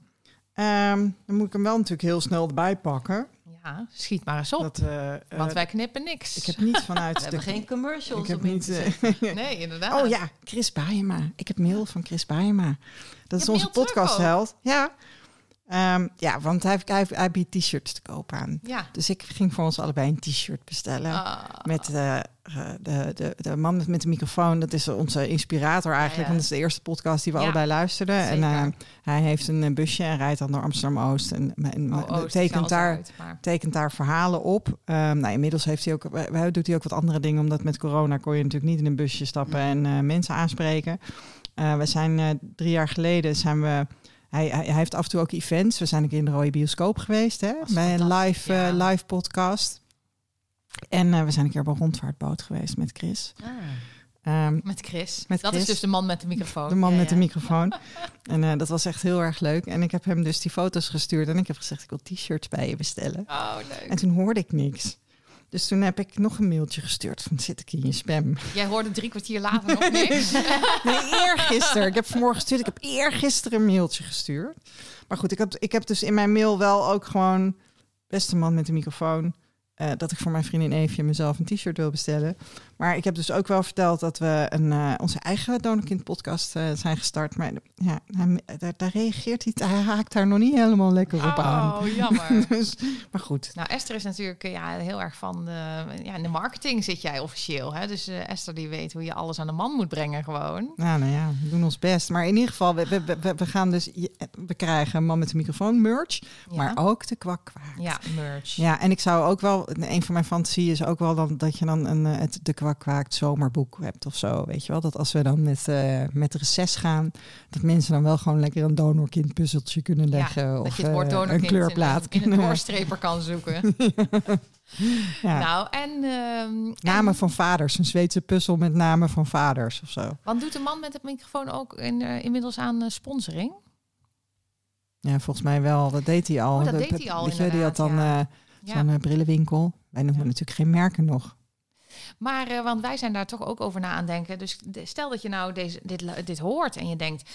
Speaker 2: Ehm, dan moet ik hem wel natuurlijk heel snel erbij pakken.
Speaker 1: Ja, schiet maar eens op.
Speaker 2: Dat, eh, eh,
Speaker 1: want wij knippen niks.
Speaker 2: Ik heb niet vanuit *laughs*
Speaker 3: We hebben
Speaker 2: de...
Speaker 3: geen commercials
Speaker 2: ik heb
Speaker 3: in
Speaker 2: niet, eh. *laughs*
Speaker 1: Nee, inderdaad.
Speaker 2: Oh ja, Chris Baaiema. Ik heb mail van Chris Baaiema. Dat is onze podcastheld. Ja. Ehm, ja, want hij, heeft- hij, heeft- hij biedt t-shirts te koop aan.
Speaker 1: Ja.
Speaker 2: Dus ik ging voor ons allebei een t-shirt bestellen.
Speaker 1: Ah.
Speaker 2: Met eh, eh, de, de, de man met, de microfoon. Dat is onze inspirator eigenlijk.
Speaker 1: Ja, ja.
Speaker 2: Want dat is de eerste podcast die we
Speaker 1: Ja,
Speaker 2: allebei luisterden. En eh, hij heeft een busje en rijdt dan door Amsterdam-Oost. En, en
Speaker 1: Oh, Oost,
Speaker 2: tekent, daar,
Speaker 1: uit, maar-
Speaker 2: tekent daar verhalen op. Ehm, nou, inmiddels heeft hij ook, doet hij ook wat andere dingen. Omdat met corona kon je natuurlijk niet in een busje stappen en mensen aanspreken. We zijn drie jaar geleden zijn we. Hij, hij, hij heeft af en toe ook events. We zijn een keer in de Rode Bioscoop geweest, hè? Bij een live,
Speaker 1: ja.
Speaker 2: eh, live podcast. En eh, we zijn een keer op een rondvaartboot geweest met Chris.
Speaker 3: Ah.
Speaker 2: Ehm,
Speaker 1: Met Chris.
Speaker 2: Met
Speaker 1: dat
Speaker 2: Chris.
Speaker 1: is dus de man met de microfoon.
Speaker 2: de man
Speaker 3: ja,
Speaker 2: met de microfoon. *laughs* en eh, dat was echt heel erg leuk. En ik heb hem dus die foto's gestuurd. En ik heb gezegd, ik wil t-shirts bij je bestellen.
Speaker 1: Oh, leuk.
Speaker 2: En toen hoorde ik niks. Dus toen heb ik nog een mailtje gestuurd. Van, zit ik in je spam?
Speaker 1: Jij hoorde drie kwartier later nog *laughs* niks.
Speaker 2: Nee, eergisteren. Ik heb vanmorgen gestuurd. Ik heb eergisteren een mailtje gestuurd. Maar goed, ik heb, ik heb dus in mijn mail wel ook gewoon... Beste man met de microfoon. eh, dat ik voor mijn vriendin Eefje mezelf een t-shirt wil bestellen. Maar ik heb dus ook wel verteld dat we een, eh, onze eigen Donorkind podcast eh, zijn gestart. Maar ja, hij, daar, daar reageert hij, hij haakt daar nog niet helemaal lekker op aan.
Speaker 1: Oh, jammer. *laughs*
Speaker 2: Dus, maar goed,
Speaker 1: Nou, Esther is natuurlijk eh, ja, heel erg van de, ja, in de marketing zit jij officieel. Hè? Dus Esther die weet hoe je alles aan de man moet brengen gewoon.
Speaker 2: Nou, nou ja, we doen ons best. Maar in ieder geval, we, we, we, we gaan dus, we krijgen een man met de microfoon merch,
Speaker 1: Ja,
Speaker 2: maar ook de kwak
Speaker 1: ja merch.
Speaker 2: Ja, en ik zou ook wel, een van mijn fantasieën is ook wel dan, dat je dan een, het de kwak zomerboek hebt of zo. Weet je wel, dat als we dan met, eh met reces gaan, dat mensen dan wel gewoon lekker een donorkind puzzeltje kunnen leggen.
Speaker 1: Ja,
Speaker 2: of
Speaker 1: je het woord
Speaker 2: eh,
Speaker 1: donorkind
Speaker 2: een kleurplaat.
Speaker 1: in, een- in een doorstreper kan zoeken. *laughs*
Speaker 2: ja.
Speaker 1: Nou, en... ehm,
Speaker 2: Namen
Speaker 1: en-
Speaker 2: van vaders, een Zweedse puzzel met namen van vaders of zo.
Speaker 1: Want doet de man met het microfoon ook in, eh, inmiddels aan sponsoring?
Speaker 2: Ja, volgens mij wel. Dat deed hij al.
Speaker 1: Oh, dat
Speaker 2: De-
Speaker 1: deed hij al
Speaker 2: je, Die had dan
Speaker 1: ja.
Speaker 2: zo'n brillenwinkel. Wij noemen natuurlijk geen merken nog.
Speaker 1: Maar, eh, want wij zijn daar toch ook over na aan denken. Dus stel dat je nou deze, dit, dit hoort en je denkt...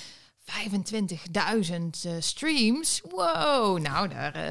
Speaker 1: 25.000 uh, streams. Wow, nou, daar uh,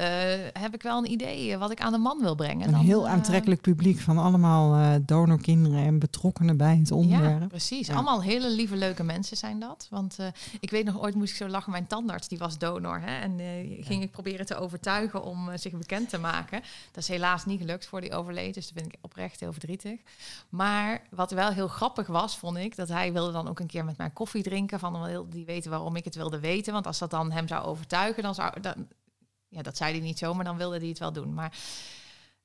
Speaker 1: heb ik wel een idee wat ik aan de man wil brengen.
Speaker 2: Een
Speaker 1: dan,
Speaker 2: heel
Speaker 1: uh,
Speaker 2: aantrekkelijk publiek van allemaal donorkinderen en betrokkenen bij het onderwerp.
Speaker 1: Ja, precies. Ja. Allemaal hele lieve, leuke mensen zijn dat. Want ik weet nog ooit moest ik zo lachen, mijn tandarts die was donor. Hè, en ging ja. ik proberen te overtuigen om zich bekend te maken. Dat is helaas niet gelukt voor die overleden, dus daar ben ik oprecht heel verdrietig. Maar wat wel heel grappig was, vond ik, dat hij wilde dan ook een keer met mij koffie drinken. Van die weten waarom ik het wilde weten. Want als dat dan hem zou overtuigen, dan zou dan, ja, dat zei hij niet zo, maar dan wilde hij het wel doen. Maar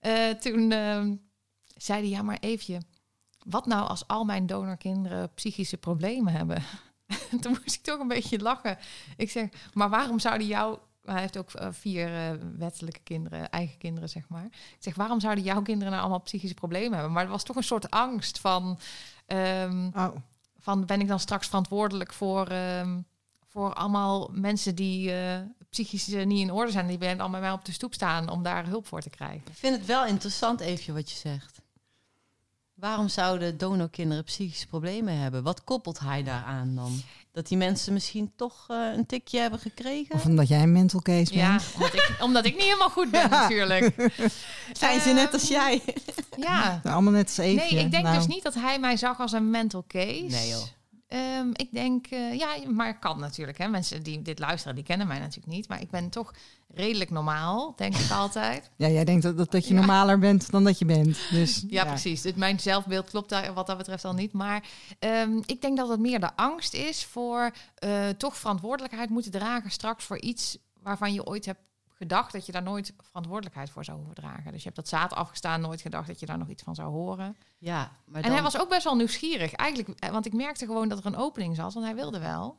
Speaker 1: uh, toen uh, zei hij, ja, maar even, wat nou als al mijn donorkinderen psychische problemen hebben? *laughs* toen moest ik toch een beetje lachen. Ik zeg, maar waarom zouden jou hij heeft ook uh, vier uh, wettelijke kinderen, eigen kinderen, zeg maar. Ik zeg, waarom zouden jouw kinderen nou allemaal psychische problemen hebben? Maar er was toch een soort angst van... Um, oh. van ben ik dan straks verantwoordelijk voor, um, voor allemaal mensen die uh, psychisch niet in orde zijn... die bij allemaal bij mij op de stoep staan om daar hulp voor te krijgen.
Speaker 3: Ik vind het wel interessant, even wat je zegt. Waarom zouden donorkinderen psychische problemen hebben? Wat koppelt hij daaraan dan? Dat die mensen misschien toch uh, een tikje hebben gekregen?
Speaker 2: Of omdat jij een mental case bent?
Speaker 1: Ja, omdat ik, omdat ik niet helemaal goed ben *laughs* ja. natuurlijk. *laughs*
Speaker 3: Zijn ze net als jij?
Speaker 1: Ja.
Speaker 2: Nou, allemaal net als Eefje.
Speaker 1: Nee, ik denk
Speaker 2: nou.
Speaker 1: dus niet dat hij mij zag als een mental case.
Speaker 3: Nee joh.
Speaker 1: Um, ik denk, uh, ja, maar kan natuurlijk. Hè. Mensen die dit luisteren, die kennen mij natuurlijk niet. Maar ik ben toch redelijk normaal, denk ik altijd. *laughs*
Speaker 2: Ja, jij denkt dat, dat, dat je ja. normaler bent dan dat je bent. Dus,
Speaker 1: ja, ja. precies. Dus mijn zelfbeeld klopt daar wat dat betreft al niet. Maar um, ik denk dat het meer de angst is voor uh, toch verantwoordelijkheid moeten dragen straks voor iets waarvan je ooit hebt gedacht dat je daar nooit verantwoordelijkheid voor zou hoeven dragen. Dus je hebt dat zaad afgestaan, nooit gedacht dat je daar nog iets van zou horen.
Speaker 3: Ja, maar
Speaker 1: En
Speaker 3: dan...
Speaker 1: hij was ook best wel nieuwsgierig, eigenlijk, want ik merkte gewoon dat er een opening zat, want hij wilde wel.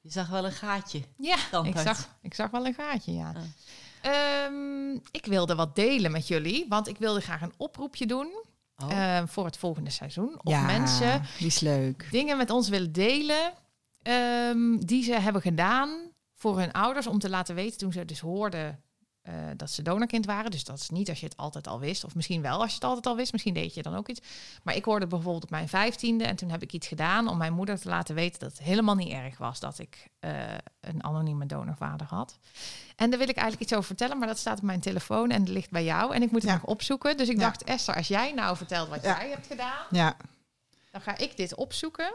Speaker 3: Je zag wel een gaatje.
Speaker 1: Ja, ik zag, ik zag wel een gaatje, ja. Ah. Um, ik wilde wat delen met jullie, want ik wilde graag een oproepje doen. Oh. Uh, voor het volgende seizoen. Of
Speaker 2: ja,
Speaker 1: mensen
Speaker 2: die is leuk.
Speaker 1: dingen met ons willen delen um, die ze hebben gedaan voor hun ouders om te laten weten toen ze dus hoorden uh, dat ze donorkind waren. Dus dat is niet als je het altijd al wist. Of misschien wel als je het altijd al wist. Misschien deed je dan ook iets. Maar ik hoorde bijvoorbeeld op mijn vijftiende. En toen heb ik iets gedaan om mijn moeder te laten weten dat het helemaal niet erg was dat ik uh, een anonieme donorvader had. En daar wil ik eigenlijk iets over vertellen. Maar dat staat op mijn telefoon en het ligt bij jou. En ik moet het ja. nog opzoeken. Dus ik ja. dacht, Esther, als jij nou vertelt wat ja. jij hebt gedaan.
Speaker 2: Ja.
Speaker 1: Dan ga ik dit opzoeken.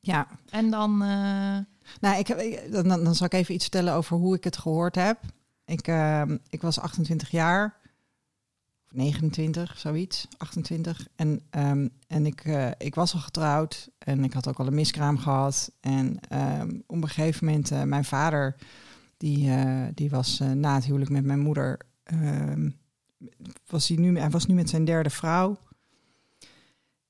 Speaker 2: Ja.
Speaker 1: En dan... Uh,
Speaker 2: nou, ik dan, dan zal ik even iets vertellen over hoe ik het gehoord heb. Ik, uh, ik was 28 jaar, of 29, zoiets, 28. En, um, en ik, uh, ik was al getrouwd en ik had ook al een miskraam gehad. En um, op een gegeven moment, uh, mijn vader, die, die was na het huwelijk met mijn moeder, was hij, nu, hij was nu met zijn derde vrouw.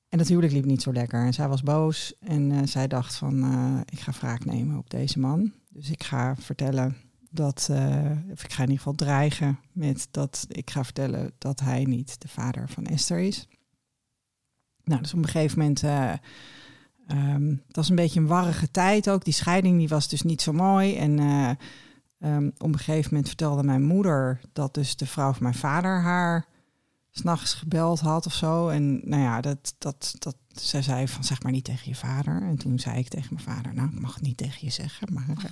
Speaker 2: En dat huwelijk liep niet zo lekker. En zij was boos en uh, zij dacht van, uh, ik ga wraak nemen op deze man. Dus ik ga vertellen dat, uh, of ik ga in ieder geval dreigen met dat ik ga vertellen dat hij niet de vader van Esther is. Nou, dus op een gegeven moment, um, het was een beetje een warrige tijd ook. Die scheiding die was dus niet zo mooi. En um, op een gegeven moment vertelde mijn moeder dat dus de vrouw van mijn vader haar s'nachts gebeld had of zo. En nou ja, dat, dat, dat, zij zei van zeg maar niet tegen je vader. En toen zei ik tegen mijn vader, nou ik mag het niet tegen je zeggen. Maar...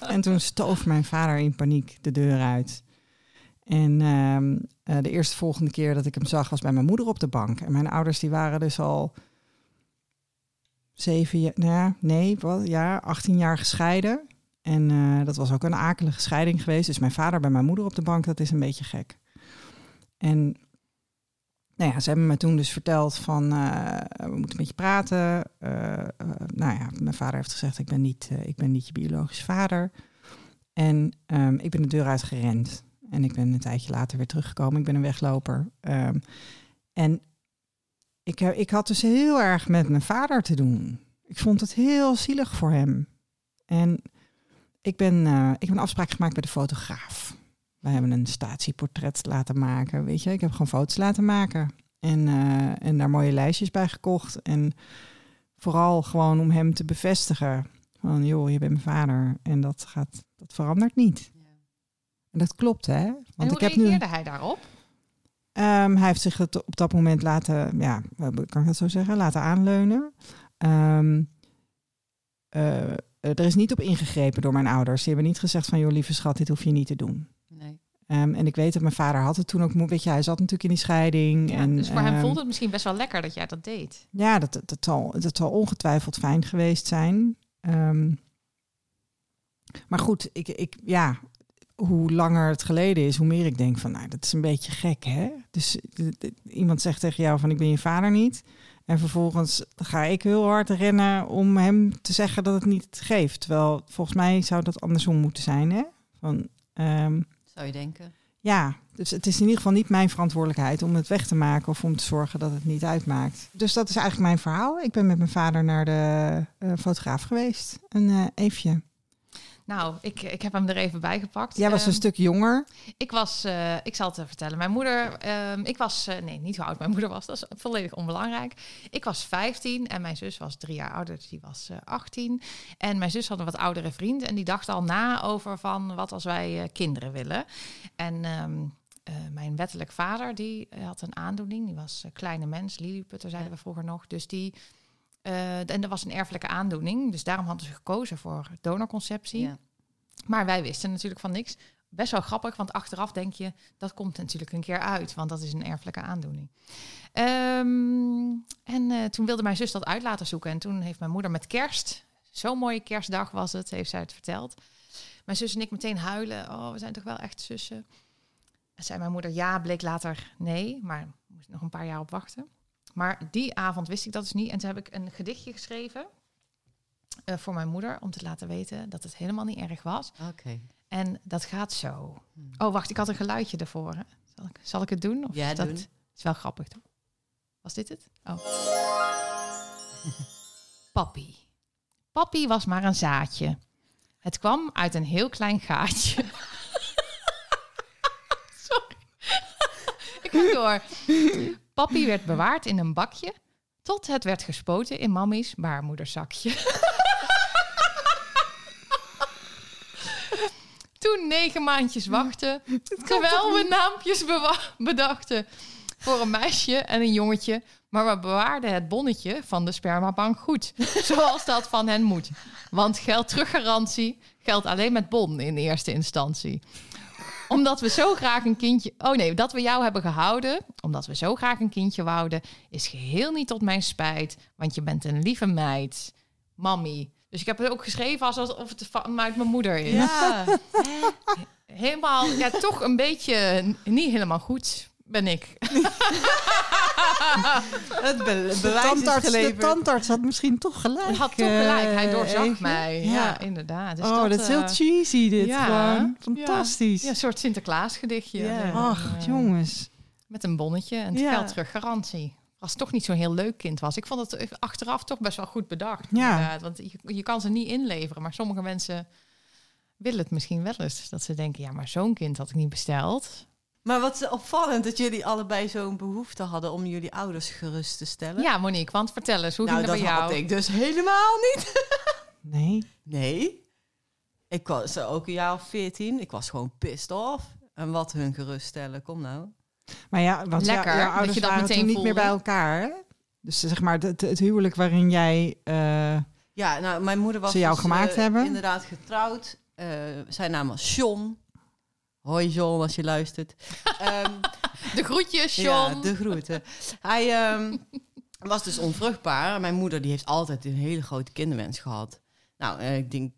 Speaker 2: *laughs* en toen stoof mijn vader in paniek de deur uit. En uh, de eerste volgende keer dat ik hem zag was bij mijn moeder op de bank. En mijn ouders die waren dus al zeven jaar, nou ja, nee, wat, ja, 18 jaar gescheiden. En uh, dat was ook een akelige scheiding geweest. Dus mijn vader bij mijn moeder op de bank, dat is een beetje gek. En nou ja, ze hebben me toen dus verteld van uh, we moeten met je praten. Uh, uh, nou ja, mijn vader heeft gezegd ik ben niet, ik ben niet je biologische vader. En um, ik ben de deur uitgerend. En ik ben een tijdje later weer teruggekomen. Ik ben een wegloper. Um, en ik, ik had dus heel erg met mijn vader te doen. Ik vond het heel zielig voor hem. En ik ben, ik heb een afspraak gemaakt bij de fotograaf. Wij hebben een statieportret laten maken. Weet je, ik heb gewoon foto's laten maken. En, uh, en daar mooie lijstjes bij gekocht. En vooral gewoon om hem te bevestigen. Van joh, je bent mijn vader. En dat, gaat, dat verandert niet. Ja. En dat klopt, hè?
Speaker 1: Want en hoe ik heb reageerde nu, hij daarop?
Speaker 2: Um, hij heeft zich het op dat moment laten, ja, kan ik dat zo zeggen, laten aanleunen. Um, eh, er is niet op ingegrepen door mijn ouders. Die hebben niet gezegd van, joh, lieve schat, dit hoef je niet te doen. Ehm, en ik weet dat mijn vader had het toen ook, mo- weet je, hij zat natuurlijk in die scheiding.
Speaker 1: Ja,
Speaker 2: en,
Speaker 1: dus voor hem
Speaker 2: ehm,
Speaker 1: voelde het misschien best wel lekker dat jij dat deed.
Speaker 2: Ja, dat, dat, zal, dat zal ongetwijfeld fijn geweest zijn. Ehm, maar goed, ik, ik, ja, hoe langer het geleden is, hoe meer ik denk van, nou, dat is een beetje gek, hè? Dus iemand zegt tegen jou van, ik ben je vader niet. En vervolgens ga ik heel hard rennen om hem te zeggen dat het niet geeft. Terwijl volgens mij zou dat andersom moeten zijn, hè? Van,
Speaker 3: Denken?
Speaker 2: ja, dus het is in ieder geval niet mijn verantwoordelijkheid om het weg te maken of om te zorgen dat het niet uitmaakt. Dus dat is eigenlijk mijn verhaal. Ik ben met mijn vader naar de eh, fotograaf geweest. Een eh Eefje.
Speaker 1: Nou, ik, ik heb hem er even bij gepakt.
Speaker 2: Jij was
Speaker 1: Ehm,
Speaker 2: een stuk jonger.
Speaker 1: Ik was, eh, ik zal het even vertellen. Mijn moeder, ehm, ik was, eh, nee, niet hoe oud mijn moeder was, dat is volledig onbelangrijk. Ik was 15 en mijn zus was drie jaar ouder, dus die was eh 18. En mijn zus had een wat oudere vriend en die dacht al na over van wat als wij eh, kinderen willen. En ehm, eh, mijn wettelijk vader, die eh, had een aandoening, die was kleine mens, Lilliputter zeiden we vroeger nog. Dus die, eh, en dat was een erfelijke aandoening, dus daarom hadden ze gekozen voor donorconceptie.
Speaker 3: Ja.
Speaker 1: Maar wij wisten natuurlijk van niks. Best wel grappig, want achteraf denk je, dat komt natuurlijk een keer uit, want dat is een erfelijke aandoening. Ehm, en eh, toen wilde mijn zus dat uit laten zoeken. En toen heeft mijn moeder met kerst, zo'n mooie kerstdag was het, heeft zij het verteld. Mijn zus en ik meteen huilen. Oh, we zijn toch wel echt zussen. En zei mijn moeder, ja, bleek later nee, maar moest nog een paar jaar op wachten. Maar die avond wist ik dat dus niet. En toen heb ik een gedichtje geschreven eh, voor mijn moeder om te laten weten dat het helemaal niet erg was.
Speaker 3: Oké.
Speaker 1: En dat gaat zo.
Speaker 3: Hmm.
Speaker 1: Oh, wacht, ik had een geluidje ervoor. Hè? Zal, ik, zal ik het doen? Of
Speaker 3: Ja,
Speaker 1: is dat
Speaker 3: doen.
Speaker 1: is wel grappig, toch? Was dit het? Oh. *laughs* Papi. Papi was maar een zaadje. Het kwam uit een heel klein gaatje. *laughs* Sorry. *laughs* ik ga door. Papi werd bewaard in een bakje... tot het werd gespoten in mammy's baarmoederzakje. *laughs* Toen negen maandjes wachten... terwijl we naampjes bedachten... voor een meisje en een jongetje... maar we bewaarden het bonnetje van de spermabank goed. *laughs* Zoals dat van hen moet. Want geld teruggarantie geldt alleen met bon in eerste instantie omdat we zo graag een kindje. Oh nee, dat we jou hebben gehouden. Omdat we zo graag een kindje wouden. Is geheel niet tot mijn spijt. Want je bent een lieve meid. Mammy. Dus ik heb het ook geschreven alsof het vanuit mijn moeder is.
Speaker 3: Ja.
Speaker 1: Helemaal, ja, toch een beetje niet helemaal goed ben ik. *laughs* *laughs*
Speaker 3: het be-
Speaker 2: De
Speaker 3: bewijs is
Speaker 2: tandarts, de tandarts had misschien toch gelijk.
Speaker 1: Hij had toch gelijk. Hij
Speaker 2: eh,
Speaker 1: doorzag mij. Ja, inderdaad. Dus
Speaker 2: oh, dat, is heel
Speaker 1: eh,
Speaker 2: cheesy dit
Speaker 1: ja,
Speaker 2: gewoon. Fantastisch.
Speaker 1: Ja, een soort Sinterklaas gedichtje.
Speaker 2: Ach, jongens.
Speaker 1: Met een bonnetje en het geld terug garantie. Als het toch niet zo'n heel leuk kind was. Ik vond het achteraf toch best wel goed bedacht.
Speaker 2: Ja.
Speaker 1: Want je, je kan ze niet inleveren. Maar sommige mensen willen het misschien wel eens. Dat ze denken, ja, maar zo'n kind had ik niet besteld.
Speaker 3: Maar wat is opvallend dat jullie allebei zo'n behoefte hadden om jullie ouders gerust te stellen.
Speaker 1: Ja, Monique, want vertel eens, hoe
Speaker 3: nou,
Speaker 1: ging dat
Speaker 3: dat
Speaker 1: bij jou?
Speaker 3: had ik dus helemaal niet. *laughs*
Speaker 2: Nee.
Speaker 3: Nee. Ik was ook een jaar of veertien. Ik was gewoon pissed off. En wat hun geruststellen, kom nou.
Speaker 2: Maar ja, want
Speaker 1: Lekker,
Speaker 2: jouw
Speaker 1: dat
Speaker 2: ouders
Speaker 1: je dat
Speaker 2: waren
Speaker 1: meteen
Speaker 2: toen niet meer bij elkaar. Hè? Dus zeg maar het, het huwelijk waarin jij... eh,
Speaker 3: Ja, nou, mijn moeder was
Speaker 2: Ze jou
Speaker 3: dus,
Speaker 2: gemaakt
Speaker 3: eh,
Speaker 2: hebben?
Speaker 3: inderdaad getrouwd. Eh, zijn naam was John. Hoi John, als je luistert. *laughs* Ehm,
Speaker 1: De groetjes, John.
Speaker 3: Ja, de groeten. Hij ehm, was dus onvruchtbaar. Mijn moeder die heeft altijd een hele grote kinderwens gehad. Nou, eh, ik denk...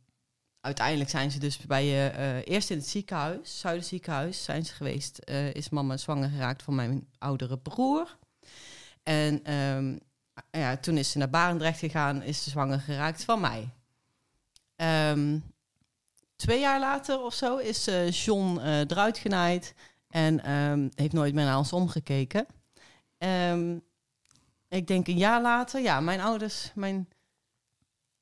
Speaker 3: Uiteindelijk zijn ze dus bij je eh, eerst in het ziekenhuis, Zuiderziekenhuis, zijn ze geweest. eh, is mama zwanger geraakt van mijn oudere broer. En ehm, ja, toen is ze naar Barendrecht gegaan, is ze zwanger geraakt van mij. Ehm, twee jaar later of zo is eh, John eh, eruit genaaid en ehm, heeft nooit meer naar ons omgekeken. Ehm, ik denk een jaar later, ja, mijn ouders, mijn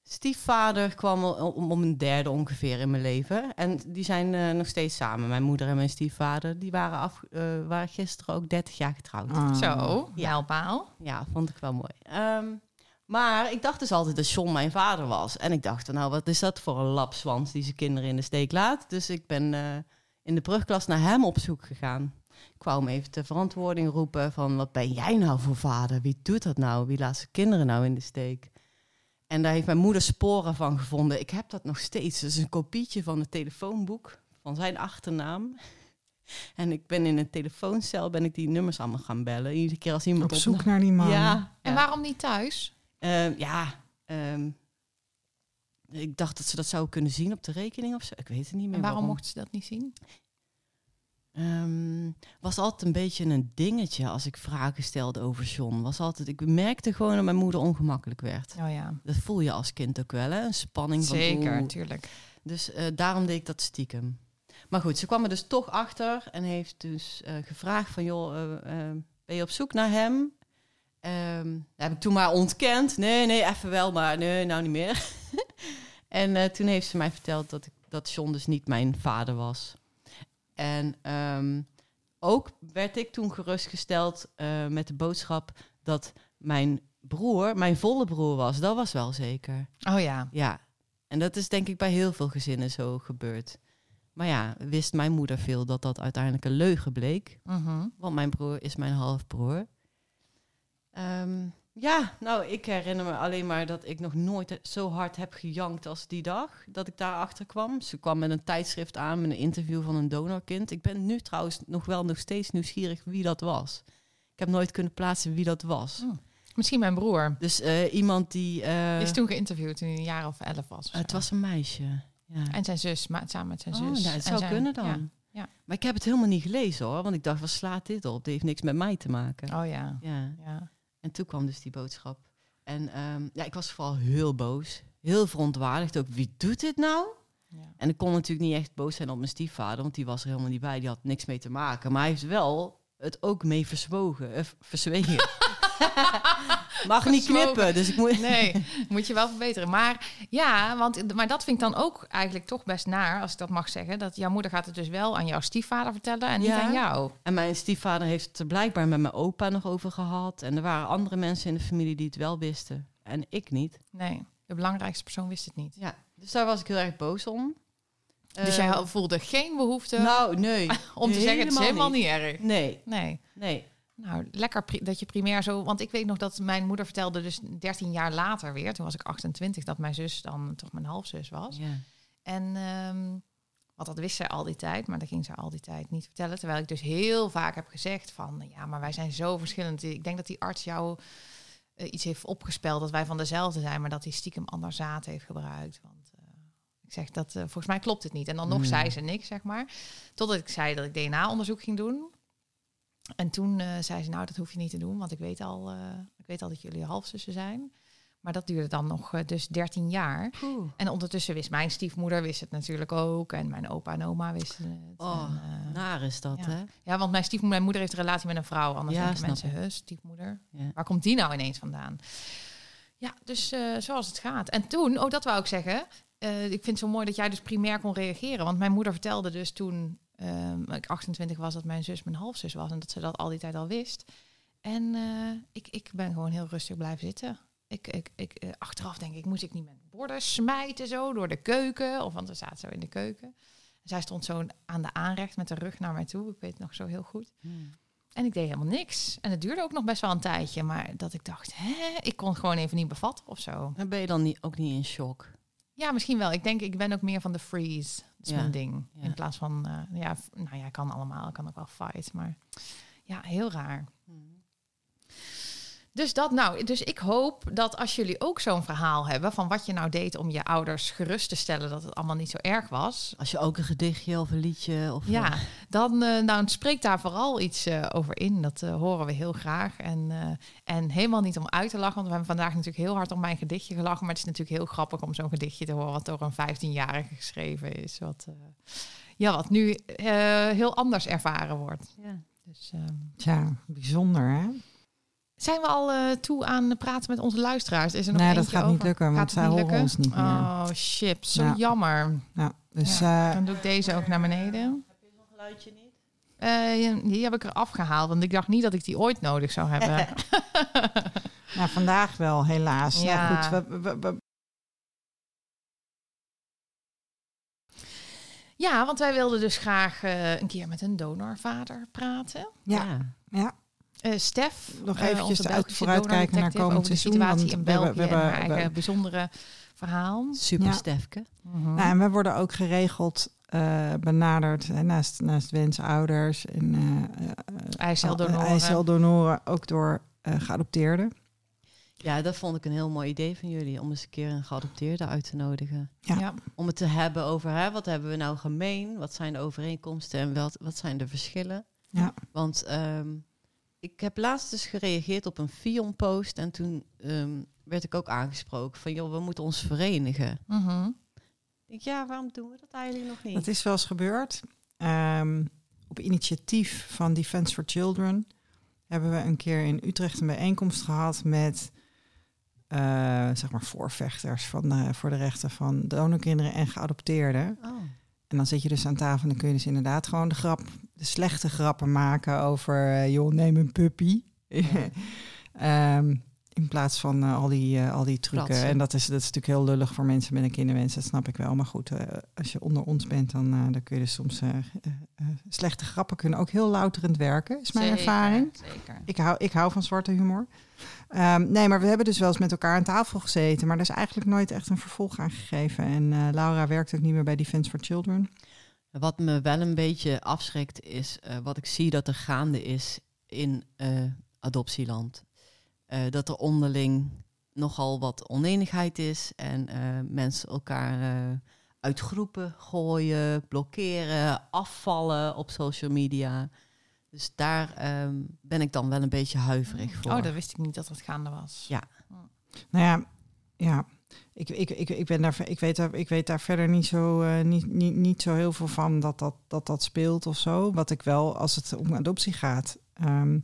Speaker 3: stiefvader kwam al om, om een derde ongeveer in mijn leven. En die zijn eh, nog steeds samen. Mijn moeder en mijn stiefvader, die waren, af, eh, waren gisteren ook 30 jaar getrouwd.
Speaker 2: ah.
Speaker 1: Zo,
Speaker 3: Ja.
Speaker 1: mijlpaal.
Speaker 3: Ja, vond ik wel mooi. Ehm, maar ik dacht dus altijd dat John mijn vader was. En ik dacht, nou, wat is dat voor een lapswans die zijn kinderen in de steek laat? Dus ik ben eh, in de brugklas naar hem op zoek gegaan. Ik hem even de verantwoording roepen van, wat ben jij nou voor vader? Wie doet dat nou? Wie laat zijn kinderen nou in de steek? En daar heeft mijn moeder sporen van gevonden. Ik heb dat nog steeds. Is een kopietje van het telefoonboek van zijn achternaam. *laughs* En ik ben in een telefooncel, ben ik die nummers allemaal gaan bellen. Iedere keer als iemand
Speaker 2: Op zoek naar die man.
Speaker 3: Ja.
Speaker 1: En
Speaker 3: ja.
Speaker 1: waarom niet thuis?
Speaker 3: Ehm, ja, ehm, ik dacht dat ze dat zou kunnen zien op de rekening of zo. Ik weet het niet meer.
Speaker 1: En waarom mochten ze dat niet zien?
Speaker 3: Ehm, was altijd een beetje een dingetje als ik vragen stelde over John. Was altijd, ik merkte gewoon dat mijn moeder ongemakkelijk werd.
Speaker 1: Oh ja,
Speaker 3: Dat voel je als kind ook wel, hè? Een spanning van
Speaker 1: zeker,
Speaker 3: oeh.
Speaker 1: natuurlijk.
Speaker 3: Dus eh, daarom deed ik dat stiekem. Maar goed, ze kwam er dus toch achter en heeft dus eh, gevraagd van... joh, eh, ben je op zoek naar hem? Dat heb ik toen maar ontkend. Nee, nee, even wel, maar nee, nou niet meer. *laughs* en eh, toen heeft ze mij verteld dat, ik, dat John dus niet mijn vader was. En ehm, ook werd ik toen gerustgesteld eh, met de boodschap... dat mijn broer mijn volle broer was. Dat was wel zeker.
Speaker 1: Oh ja,
Speaker 3: Ja, en dat is denk ik bij heel veel gezinnen zo gebeurd. Maar ja, wist mijn moeder veel dat dat uiteindelijk een leugen bleek.
Speaker 1: Mhm.
Speaker 3: Want mijn broer is mijn halfbroer. Ehm, ja, nou, ik herinner me alleen maar dat ik nog nooit zo hard heb gejankt als die dag dat ik daarachter kwam. Ze kwam met een tijdschrift aan met een interview van een donorkind. Ik ben nu trouwens nog wel nog steeds nieuwsgierig wie dat was. Ik heb nooit kunnen plaatsen wie dat was.
Speaker 1: Oh. misschien mijn broer.
Speaker 3: Dus eh, iemand die... eh,
Speaker 1: is toen geïnterviewd toen hij een jaar of elf was. of
Speaker 3: het was een meisje. Ja.
Speaker 1: En zijn zus, maar samen met zijn
Speaker 3: Oh,
Speaker 1: zus.
Speaker 3: nou, het zou
Speaker 1: zijn-
Speaker 3: kunnen dan.
Speaker 1: ja. ja.
Speaker 3: Maar ik heb het helemaal niet gelezen hoor. Want ik dacht, wat slaat dit op? Dit heeft niks met mij te maken.
Speaker 1: Oh ja.
Speaker 3: Ja.
Speaker 1: ja.
Speaker 3: En toen kwam dus die boodschap. En ehm, ja, ik was vooral heel boos. Heel verontwaardigd ook. Wie doet dit nou?
Speaker 1: ja.
Speaker 3: En ik kon natuurlijk niet echt boos zijn op mijn stiefvader. Want die was er helemaal niet bij. Die had niks mee te maken. Maar hij heeft wel het ook mee verzwogen. eh, verzwegen. *laughs* *laughs* Mag niet knippen. Dus ik moet...
Speaker 1: Nee, *laughs* moet je wel verbeteren. Maar ja, want, maar dat vind ik dan ook eigenlijk toch best naar, als ik dat mag zeggen. Dat jouw moeder gaat het dus wel aan jouw stiefvader vertellen en niet aan jou.
Speaker 3: En mijn stiefvader heeft het er blijkbaar met mijn opa nog over gehad. En er waren andere mensen in de familie die het wel wisten. En ik niet.
Speaker 1: Nee, de belangrijkste persoon wist het niet.
Speaker 3: Ja, dus daar was ik heel erg boos om.
Speaker 1: Dus jij voelde geen behoefte
Speaker 3: Nou, nee. *laughs*
Speaker 1: om te zeggen, het is helemaal
Speaker 3: niet.
Speaker 1: niet erg.
Speaker 3: Nee,
Speaker 1: Nee.
Speaker 3: nee.
Speaker 1: Nou, lekker dat je primair zo... Want ik weet nog dat mijn moeder vertelde dus 13 jaar later weer... toen was ik 28, dat mijn zus dan toch mijn halfzus was.
Speaker 3: Ja.
Speaker 1: En ehm, want dat wist zij al die tijd, maar dat ging ze al die tijd niet vertellen. Terwijl ik dus heel vaak heb gezegd van, ja, maar wij zijn zo verschillend. Ik denk dat die arts jou eh, iets heeft opgespeld dat wij van dezelfde zijn, maar dat hij stiekem ander zaad heeft gebruikt. Want eh, ik zeg dat, eh, volgens mij klopt het niet. En dan nog
Speaker 3: Hmm.
Speaker 1: zei ze niks, zeg maar. Totdat ik zei dat ik DNA-onderzoek ging doen. En toen eh, zei ze, nou, dat hoef je niet te doen, want ik weet al, eh, ik weet al dat jullie halfzussen zijn. Maar dat duurde dan nog eh, dus 13 jaar.
Speaker 3: Oeh.
Speaker 1: En ondertussen wist mijn stiefmoeder wist het natuurlijk ook. En mijn opa en oma wisten het.
Speaker 3: Oh,
Speaker 1: en,
Speaker 3: Naar is dat,
Speaker 1: ja.
Speaker 3: hè?
Speaker 1: ja, want mijn stiefmoeder, mijn moeder heeft een relatie met een vrouw. Anders
Speaker 3: Ja,
Speaker 1: denken mensen, huh, stiefmoeder.
Speaker 3: Ja.
Speaker 1: Waar komt die nou ineens vandaan? Ja, dus zoals het gaat. En toen, oh, dat wou ik zeggen. ik vind het zo mooi dat jij dus primair kon reageren. Want mijn moeder vertelde dus toen ehm, ik 28 was... dat mijn zus mijn halfzus was. En dat ze dat al die tijd al wist. En eh, ik, ik ben gewoon heel rustig blijven zitten. Ik, ik, ik, eh, achteraf denk ik, moest ik niet met borden smijten zo door de keuken. Of want we zaten zo in de keuken. Zij stond zo aan de aanrecht met de rug naar mij toe. Ik weet het nog zo heel goed.
Speaker 3: Hmm.
Speaker 1: En ik deed helemaal niks. En het duurde ook nog best wel een tijdje. Maar dat ik dacht, hè, ik kon het gewoon even niet bevatten of zo.
Speaker 3: Dan ben je dan niet, ook niet in shock?
Speaker 1: Ja, misschien wel. Ik denk, ik ben ook meer van de freeze. Dat is
Speaker 3: Ja,
Speaker 1: mijn ding.
Speaker 3: ja.
Speaker 1: In plaats van, eh, ja, nou ja, kan allemaal. Kan ook wel fight. Maar ja, heel raar. Dus dat nou, dus ik hoop dat als jullie ook zo'n verhaal hebben van wat je nou deed om je ouders gerust te stellen dat het allemaal niet zo erg was,
Speaker 3: Als je ook een gedichtje of een liedje of...
Speaker 1: ja,
Speaker 3: eh,
Speaker 1: dan eh, nou, spreek daar vooral iets eh, over in. Dat horen we heel graag. En, en helemaal niet om uit te lachen, want we hebben vandaag natuurlijk heel hard om mijn gedichtje gelachen. Maar het is natuurlijk heel grappig om zo'n gedichtje te horen wat door een 15-jarige geschreven is. Wat, ja, wat nu heel anders ervaren wordt.
Speaker 3: ja.
Speaker 1: Dus, ehm,
Speaker 2: Tja, bijzonder hè?
Speaker 1: Zijn we al eh, toe aan praten met onze luisteraars? Is er nog
Speaker 2: Nee, dat gaat niet lukken, want
Speaker 1: Gaat
Speaker 2: zij
Speaker 1: niet
Speaker 2: horen
Speaker 1: lukken?
Speaker 2: ons niet meer.
Speaker 1: Oh, shit. Zo
Speaker 2: Ja.
Speaker 1: jammer.
Speaker 2: Ja, dus
Speaker 1: Ja,
Speaker 2: eh,
Speaker 1: Dan doe ik deze ook naar beneden.
Speaker 3: Geluidje niet?
Speaker 1: Eh, die heb ik er afgehaald, want ik dacht niet dat ik die ooit nodig zou hebben. *laughs* *laughs*
Speaker 2: nou, vandaag wel, helaas.
Speaker 1: Ja.
Speaker 2: Nou goed, we, we, we-
Speaker 1: ja, want wij wilden dus graag eh, een keer met een donorvader praten.
Speaker 2: ja, ja.
Speaker 1: Eh, Stef,
Speaker 2: Nog
Speaker 1: eh,
Speaker 2: eventjes uit-
Speaker 1: Belgische
Speaker 2: vooruitkijken naar komend
Speaker 1: over de
Speaker 2: seizoen,
Speaker 1: situatie
Speaker 2: want
Speaker 1: in
Speaker 2: we hebben-
Speaker 1: België
Speaker 2: we
Speaker 1: en
Speaker 2: hebben- we-
Speaker 1: eigen bijzondere verhaal.
Speaker 3: Super
Speaker 2: Ja.
Speaker 3: Stefke.
Speaker 2: Nou, en we worden ook geregeld eh, benaderd hè, naast, naast wensouders en eh, eh,
Speaker 1: Eiceldonoren.
Speaker 2: ook door eh, geadopteerden.
Speaker 3: Ja, dat vond ik een heel mooi idee van jullie. Om eens een keer een geadopteerde uit te nodigen.
Speaker 2: Ja.
Speaker 1: Ja.
Speaker 3: Om het te hebben over hè, wat hebben we nou gemeen? Wat zijn de overeenkomsten en wat, wat zijn de verschillen?
Speaker 2: Ja.
Speaker 3: Want ehm, ik heb laatst dus gereageerd op een Fion-post. En toen ehm, werd ik ook aangesproken van... joh, we moeten ons verenigen.
Speaker 1: Mhm.
Speaker 3: Ik denk, ja, waarom doen we dat eigenlijk nog niet?
Speaker 2: Dat is wel eens gebeurd. Ehm, op initiatief van Defence for Children hebben we een keer in Utrecht een bijeenkomst gehad met eh, zeg maar voorvechters van voor de rechten van donorkinderen en geadopteerden.
Speaker 3: Oh.
Speaker 2: En dan zit je dus aan tafel en dan kun je dus inderdaad gewoon de grap, de slechte grappen maken over, eh, joh, neem een puppy. *laughs* Ehm, in plaats van eh, al, die, eh, al die trucken. En dat is, dat is natuurlijk heel lullig voor mensen met een kinderwens, dat snap ik wel. Maar goed, eh, als je onder ons bent, dan, dan kun je dus soms... slechte grappen kunnen ook heel louterend werken, is mijn
Speaker 1: Zeker,
Speaker 2: ervaring.
Speaker 1: Zeker.
Speaker 2: Ik hou, ik hou van zwarte humor. Ehm, nee, maar we hebben dus wel eens met elkaar aan tafel gezeten. Maar er is eigenlijk nooit echt een vervolg aan gegeven. En Laura werkt ook niet meer bij Defence for Children.
Speaker 3: Wat me wel een beetje afschrikt is wat ik zie dat er gaande is in adoptieland. Eh, dat er onderling nogal wat oneenigheid is en eh, mensen elkaar eh, uit groepen gooien, blokkeren, afvallen op social media. Dus daar ehm, ben ik dan wel een beetje huiverig voor.
Speaker 1: Oh, dat wist ik niet dat dat gaande was.
Speaker 3: Ja.
Speaker 2: Nou ja, ja. Ik, ik, ik, ik, ben daar, ik, weet daar, ik weet daar verder niet zo, eh, niet, niet, niet zo heel veel van dat dat, dat dat speelt of zo. Wat ik wel, als het om adoptie gaat, ehm,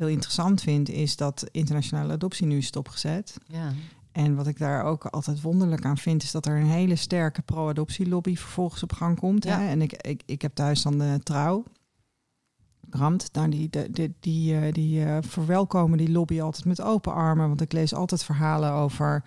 Speaker 2: heel interessant vind, is dat internationale adoptie nu is stopgezet.
Speaker 3: Ja.
Speaker 2: En wat ik daar ook altijd wonderlijk aan vind, is dat er een hele sterke pro-adoptielobby vervolgens op gang komt.
Speaker 3: Ja.
Speaker 2: Hè? En ik, ik, ik heb thuis dan de trouw. Brand, nou die, die, die, die, eh, die eh, verwelkomen die lobby altijd met open armen. Want ik lees altijd verhalen over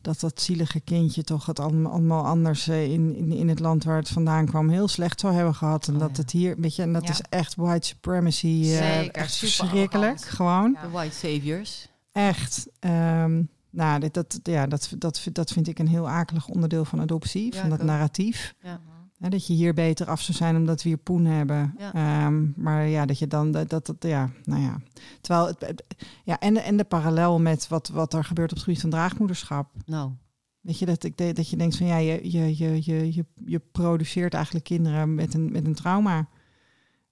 Speaker 2: dat dat zielige kindje toch het allemaal, anders eh, in, in, in het land waar het vandaan kwam heel slecht zou hebben gehad. En
Speaker 3: Oh,
Speaker 2: dat
Speaker 3: ja.
Speaker 2: het hier, weet je, en dat
Speaker 1: Ja.
Speaker 2: is echt white supremacy. eh,
Speaker 1: Zeker,
Speaker 2: echt
Speaker 1: super
Speaker 2: verschrikkelijk.
Speaker 1: arrogant.
Speaker 2: Gewoon.
Speaker 3: De White Saviors.
Speaker 2: Echt. ehm, nou, dit, dat, ja, dat, dat, dat vind ik een heel akelig onderdeel van adoptie,
Speaker 3: Ja,
Speaker 2: van dat
Speaker 3: ook.
Speaker 2: narratief.
Speaker 3: Ja.
Speaker 2: Hè, dat je hier beter af zou zijn omdat we hier poen hebben.
Speaker 3: Ja.
Speaker 2: Ehm, maar ja, dat je dan dat, dat, dat ja, nou ja. Terwijl het, ja, en, de- en de parallel met wat, wat er gebeurt op het gebied van draagmoederschap.
Speaker 3: Nou,
Speaker 2: Weet je, dat, ik, dat je denkt van ja, je, je, je, je, je, je produceert eigenlijk kinderen met een, met een trauma.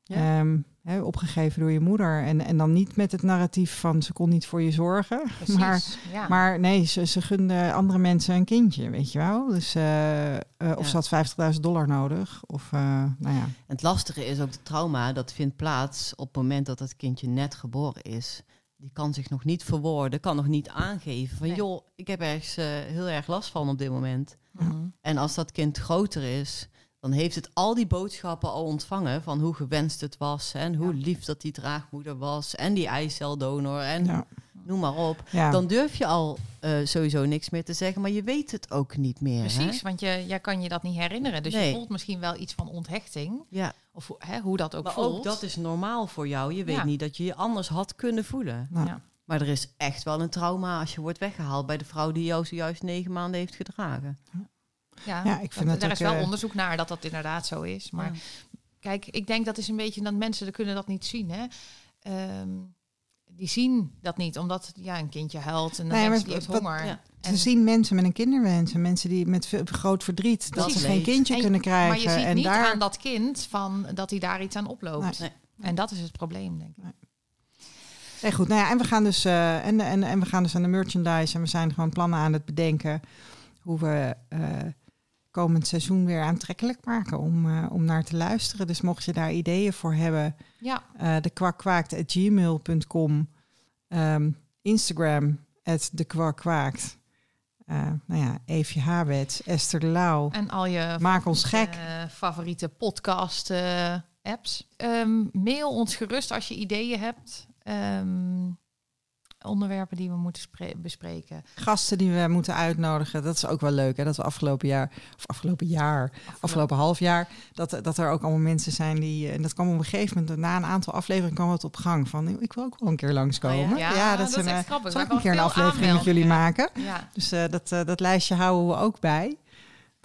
Speaker 3: Ja.
Speaker 2: Ehm, hè, opgegeven door je moeder. En, en dan niet met het narratief van ze kon niet voor je zorgen. *laughs*
Speaker 1: Precies.
Speaker 2: Maar,
Speaker 1: ja.
Speaker 2: maar nee, ze, ze gunde andere mensen een kindje, weet je wel. Dus, eh, eh, of
Speaker 3: Ja.
Speaker 2: ze had 50.000 dollar nodig. Of, eh, nou ja.
Speaker 3: Het lastige is ook de trauma, dat vindt plaats op het moment dat het kindje net geboren is. Die kan zich nog niet verwoorden, kan nog niet aangeven van
Speaker 1: Nee.
Speaker 3: joh, ik heb ergens heel erg last van op dit moment.
Speaker 1: Mhm.
Speaker 3: En als dat kind groter is, dan heeft het al die boodschappen al ontvangen van hoe gewenst het was en hoe
Speaker 1: Ja.
Speaker 3: lief dat die draagmoeder was en die eiceldonor en
Speaker 2: ja,
Speaker 3: noem maar op.
Speaker 2: ja.
Speaker 3: Dan durf je al eh, sowieso niks meer te zeggen, maar je weet het ook niet meer.
Speaker 1: Precies,
Speaker 3: Hè?
Speaker 1: want je, jij kan je dat niet herinneren. Dus
Speaker 3: Nee.
Speaker 1: je voelt misschien wel iets van onthechting.
Speaker 3: Ja,
Speaker 1: Of hoe- hè, hoe dat ook
Speaker 3: maar
Speaker 1: voelt.
Speaker 3: ook dat is normaal voor jou. Je weet niet dat je je anders had kunnen voelen.
Speaker 1: Ja.
Speaker 3: Maar er is echt wel een trauma als je wordt weggehaald bij de vrouw die jou zojuist negen maanden heeft gedragen.
Speaker 1: Ja,
Speaker 2: Ja, ik vind
Speaker 1: dat,
Speaker 2: dat
Speaker 1: daar is wel
Speaker 2: eh,
Speaker 1: onderzoek naar dat dat inderdaad zo is. Maar
Speaker 3: Ja.
Speaker 1: kijk, ik denk dat is een beetje dat mensen kunnen dat niet zien. Hè? Ehm, die zien dat niet, omdat ja, een kindje huilt en dan
Speaker 2: Nee,
Speaker 1: die heeft
Speaker 2: wat-
Speaker 1: honger.
Speaker 3: ja.
Speaker 1: En-
Speaker 2: Ze zien mensen met een kinderwens en mensen die met veel, groot verdriet dat ze geen kindje
Speaker 1: En-
Speaker 2: kunnen krijgen.
Speaker 1: maar je ziet
Speaker 2: en
Speaker 1: niet
Speaker 2: daar,
Speaker 1: aan dat kind van dat hij daar iets aan oploopt.
Speaker 3: Nee.
Speaker 1: En dat is het probleem, denk ik.
Speaker 2: Nee, goed. Nou ja, en we gaan dus eh, en, en, en we gaan dus aan de merchandise en we zijn gewoon plannen aan het bedenken hoe we eh, komend seizoen weer aantrekkelijk maken om, eh, om naar te luisteren. Dus mocht je daar ideeën voor hebben,
Speaker 1: Ja,
Speaker 2: eh de kwakkwaakt@gmail.com, ehm, Instagram at de kwakkwaakt. Eh, nou ja, Eefje Habets, Esther de Lauw.
Speaker 1: en al je
Speaker 2: Maak ons gek.
Speaker 1: favoriete podcast apps. Ehm, mail ons gerust als je ideeën hebt. Ehm, onderwerpen die we moeten spre- bespreken.
Speaker 2: Gasten die we moeten uitnodigen. Dat is ook wel leuk. Hè? Dat we afgelopen jaar, of afgelopen jaar, afgelopen half jaar, dat, dat er ook allemaal mensen zijn die. En dat kwam op een gegeven moment, na een aantal afleveringen, kwam het op gang van. Ik wil ook wel een keer langskomen.
Speaker 3: Oh
Speaker 1: ja? Ja, dat is
Speaker 2: zijn,
Speaker 1: echt
Speaker 2: eh,
Speaker 1: grappig.
Speaker 2: Zal ik een keer een aflevering met jullie maken?
Speaker 1: Ja,
Speaker 2: Dus eh, dat, eh, dat lijstje houden we ook bij.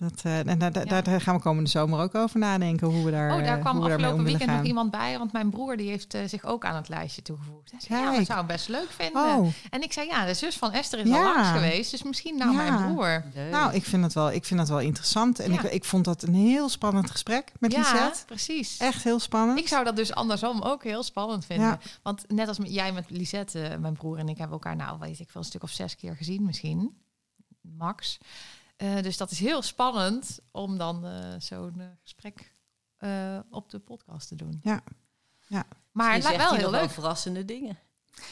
Speaker 2: Dat, eh, en daar, daar-
Speaker 1: Ja.
Speaker 2: daar gaan we komende zomer ook over nadenken hoe we daar,
Speaker 1: Oh, daar
Speaker 2: eh,
Speaker 1: kwam afgelopen weekend nog iemand bij, want mijn broer die heeft eh, zich ook aan het lijstje toegevoegd. Hij zei, ja, dat zou best leuk vinden.
Speaker 2: Oh,
Speaker 1: En ik zei, ja, de zus van Esther is al
Speaker 2: Ja.
Speaker 1: langs geweest, dus misschien nou
Speaker 2: Ja.
Speaker 1: mijn broer.
Speaker 3: Leuk.
Speaker 2: nou, ik vind het wel, ik vind het wel interessant. En
Speaker 1: Ja.
Speaker 2: ik, ik vond dat een heel spannend gesprek met
Speaker 1: ja,
Speaker 2: Lisette.
Speaker 1: precies.
Speaker 2: Echt heel spannend.
Speaker 1: Ik zou dat dus andersom ook heel spannend vinden.
Speaker 2: Ja.
Speaker 1: Want net als met- jij met Lisette, mijn broer en ik hebben elkaar, nou weet ik veel, een stuk of zes keer gezien misschien. Max. Eh, dus dat is heel spannend om dan eh, zo'n eh, gesprek eh, op de podcast te doen.
Speaker 2: Ja. Ja.
Speaker 1: Maar het
Speaker 3: Misschien
Speaker 1: lijkt wel heel
Speaker 3: nog wel
Speaker 1: leuk.
Speaker 3: verrassende dingen.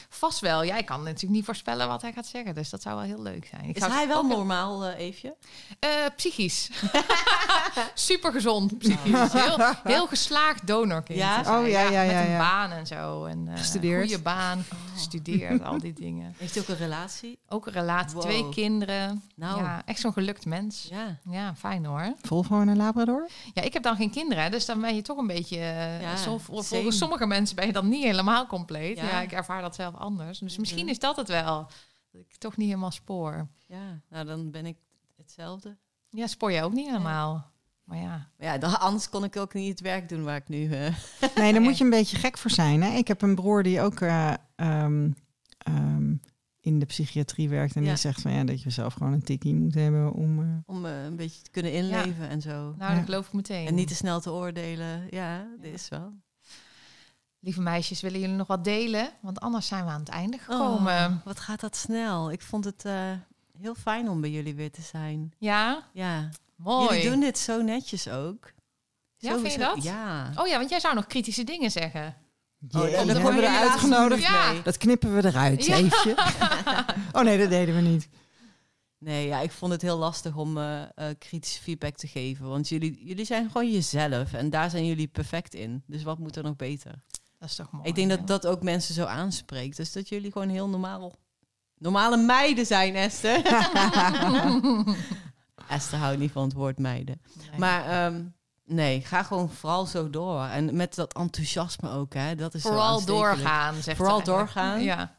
Speaker 1: Vast wel. Jij kan natuurlijk niet voorspellen wat hij gaat zeggen. Dus dat zou wel heel leuk zijn. Ik
Speaker 3: Is hij wel normaal, eh Eefje?
Speaker 1: Eh, psychisch. *laughs* Super gezond psychisch. Heel, heel geslaagd donorkind.
Speaker 3: Ja?
Speaker 2: Oh, ja, ja, ja,
Speaker 1: Met een
Speaker 2: ja.
Speaker 1: baan en zo. En, eh,
Speaker 2: Gestudeerd.
Speaker 1: Goede baan, gestudeerd, al die dingen.
Speaker 3: Heeft hij ook een relatie?
Speaker 1: Ook een relatie,
Speaker 3: Wow.
Speaker 1: twee kinderen.
Speaker 3: Nou,
Speaker 1: Ja, echt zo'n gelukt mens.
Speaker 3: ja.
Speaker 1: Ja, fijn hoor.
Speaker 2: Volvo en een Labrador?
Speaker 1: Ja, ik heb dan geen kinderen, dus dan ben je toch een beetje...
Speaker 3: Ja,
Speaker 1: zo- vol- volgens sommige mensen ben je dan niet helemaal compleet. Ja,
Speaker 3: Ja.
Speaker 1: ik ervaar dat zelf anders. Dus misschien
Speaker 3: Mhm.
Speaker 1: is dat het wel. Dat ik toch niet helemaal spoor.
Speaker 3: ja, nou dan ben ik hetzelfde.
Speaker 1: Ja, spoor je ook niet helemaal. Maar ja,
Speaker 3: Maar ja, dan, anders kon ik ook niet het werk doen waar ik nu... eh, *laughs*
Speaker 2: Nee, daar moet je een *laughs* beetje gek voor zijn. Hè? Ik heb een broer die ook eh, ehm, ehm, in de psychiatrie werkt. En
Speaker 3: Ja.
Speaker 2: die zegt van ja, dat je zelf gewoon een tikkie moet hebben om. eh,
Speaker 3: om een beetje te kunnen inleven en zo.
Speaker 1: nou,
Speaker 2: Ja.
Speaker 1: dat geloof ik meteen.
Speaker 3: En niet te snel te oordelen. Ja, dit is wel.
Speaker 1: Lieve meisjes, willen jullie nog wat delen? Want anders zijn we aan het einde gekomen.
Speaker 3: Oh, wat gaat dat snel. Ik vond het eh, heel fijn om bij jullie weer te zijn.
Speaker 1: Ja,
Speaker 3: Ja,
Speaker 1: mooi.
Speaker 3: jullie doen dit zo netjes ook.
Speaker 1: Ja, vind je dat?
Speaker 3: Ja.
Speaker 1: Oh ja, want jij zou nog kritische dingen zeggen.
Speaker 3: Oh, dat
Speaker 2: hebben we
Speaker 3: je
Speaker 2: eruit genodigd.
Speaker 1: Ja.
Speaker 2: Dat knippen we eruit,
Speaker 1: Ja. *laughs*
Speaker 2: Oh nee, dat deden we niet.
Speaker 3: Nee, ja, ik vond het heel lastig om eh, eh, kritische feedback te geven. Want jullie, jullie zijn gewoon jezelf. En daar zijn jullie perfect in. Dus wat moet er nog beter?
Speaker 1: Dat is toch mooi.
Speaker 3: ik denk dat dat ook mensen zo aanspreekt. Dus dat jullie gewoon heel normaal... Normale meiden zijn, Esther. *laughs* Esther houdt niet van het woord meiden.
Speaker 1: Nee.
Speaker 3: Maar ehm, nee, ga gewoon vooral zo door. En met dat enthousiasme ook, hè. Dat is
Speaker 1: Vooral doorgaan, zegt
Speaker 3: Vooral doorgaan.
Speaker 1: Ja,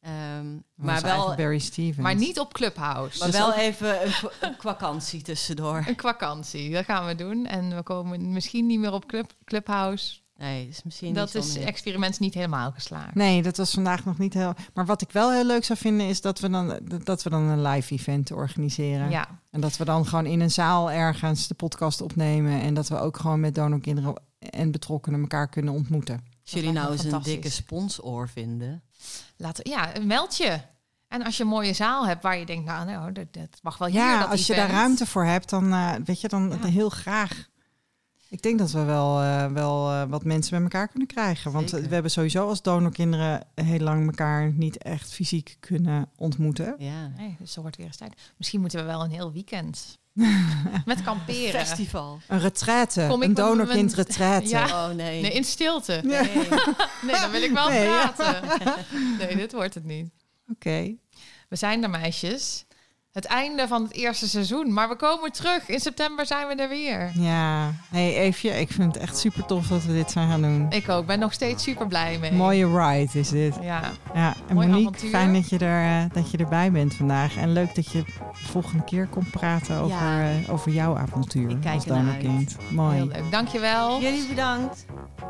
Speaker 3: Ehm, maar wel,
Speaker 2: Barry Stevens.
Speaker 1: maar niet op Clubhouse.
Speaker 3: maar
Speaker 1: Dus
Speaker 3: wel even een, kwa- een vakantie tussendoor.
Speaker 1: een vakantie. Dat gaan we doen. En we komen misschien niet meer op Club, Clubhouse.
Speaker 3: Nee, is misschien
Speaker 1: Dat
Speaker 3: niet
Speaker 1: is experiment niet helemaal geslaagd.
Speaker 2: Nee, dat was vandaag nog niet heel. Maar wat ik wel heel leuk zou vinden, is dat we dan, dat we dan een live event organiseren.
Speaker 1: Ja,
Speaker 2: En dat we dan gewoon in een zaal ergens de podcast opnemen. En dat we ook gewoon met donorkinderen en betrokkenen elkaar kunnen ontmoeten.
Speaker 3: Als jullie nou eens een dikke sponsor vinden.
Speaker 1: laten, ja, meld je. En als je een mooie zaal hebt waar je denkt, nou, nou dat, dat mag wel hier.
Speaker 2: Ja,
Speaker 1: dat
Speaker 2: als je daar ruimte voor hebt, dan eh, weet je dan
Speaker 1: Ja.
Speaker 2: heel graag. Ik denk dat we wel, eh, wel eh, wat mensen bij elkaar kunnen krijgen. Want
Speaker 3: Zeker.
Speaker 2: we hebben sowieso als donorkinderen heel lang elkaar niet echt fysiek kunnen ontmoeten.
Speaker 3: Ja.
Speaker 1: Nee, dus er wordt weer eens tijd. Misschien moeten we wel een heel weekend *laughs* met kamperen.
Speaker 3: Festival.
Speaker 2: Een retraite,
Speaker 1: Kom ik
Speaker 2: een donorkind
Speaker 1: mijn-
Speaker 2: retraite. *laughs*
Speaker 1: Ja.
Speaker 3: Oh nee.
Speaker 1: Nee, in stilte.
Speaker 3: Nee.
Speaker 1: Nee, dan wil ik wel
Speaker 2: Nee, ja.
Speaker 1: praten. Nee, dit wordt het niet.
Speaker 2: Oké.
Speaker 1: We zijn er, meisjes. Het einde van het eerste seizoen. Maar we komen terug. In september zijn we er weer.
Speaker 2: Ja, hey Eefje, ik vind het echt super tof dat we dit zijn gaan doen.
Speaker 1: Ik ook. Ben nog steeds super blij mee.
Speaker 2: Mooie ride is dit.
Speaker 1: Ja,
Speaker 2: Ja, en
Speaker 1: Mooi
Speaker 2: Monique,
Speaker 1: avontuur.
Speaker 2: fijn dat je, er, eh, dat je erbij bent vandaag. En leuk dat je de volgende keer komt praten over,
Speaker 3: Ja.
Speaker 2: eh, over jouw avontuur
Speaker 3: Ik kijk
Speaker 2: als donorkind. Mooi.
Speaker 1: heel leuk. Dankjewel.
Speaker 3: Jullie bedankt.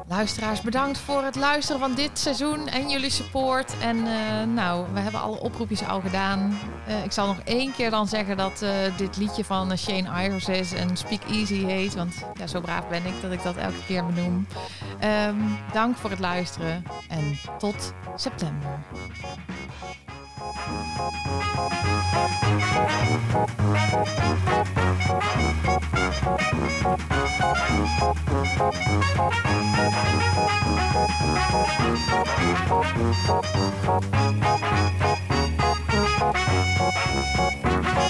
Speaker 1: Luisteraars, bedankt voor het luisteren van dit seizoen en jullie support. En eh, nou, we hebben alle oproepjes al gedaan. Eh, ik zal nog één keer dan zeggen dat eh, dit liedje van eh, Shane Ivers is en Speak Easy heet. Want ja, zo braaf ben ik dat ik dat elke keer benoem. Ehm, dank voor het luisteren en tot september.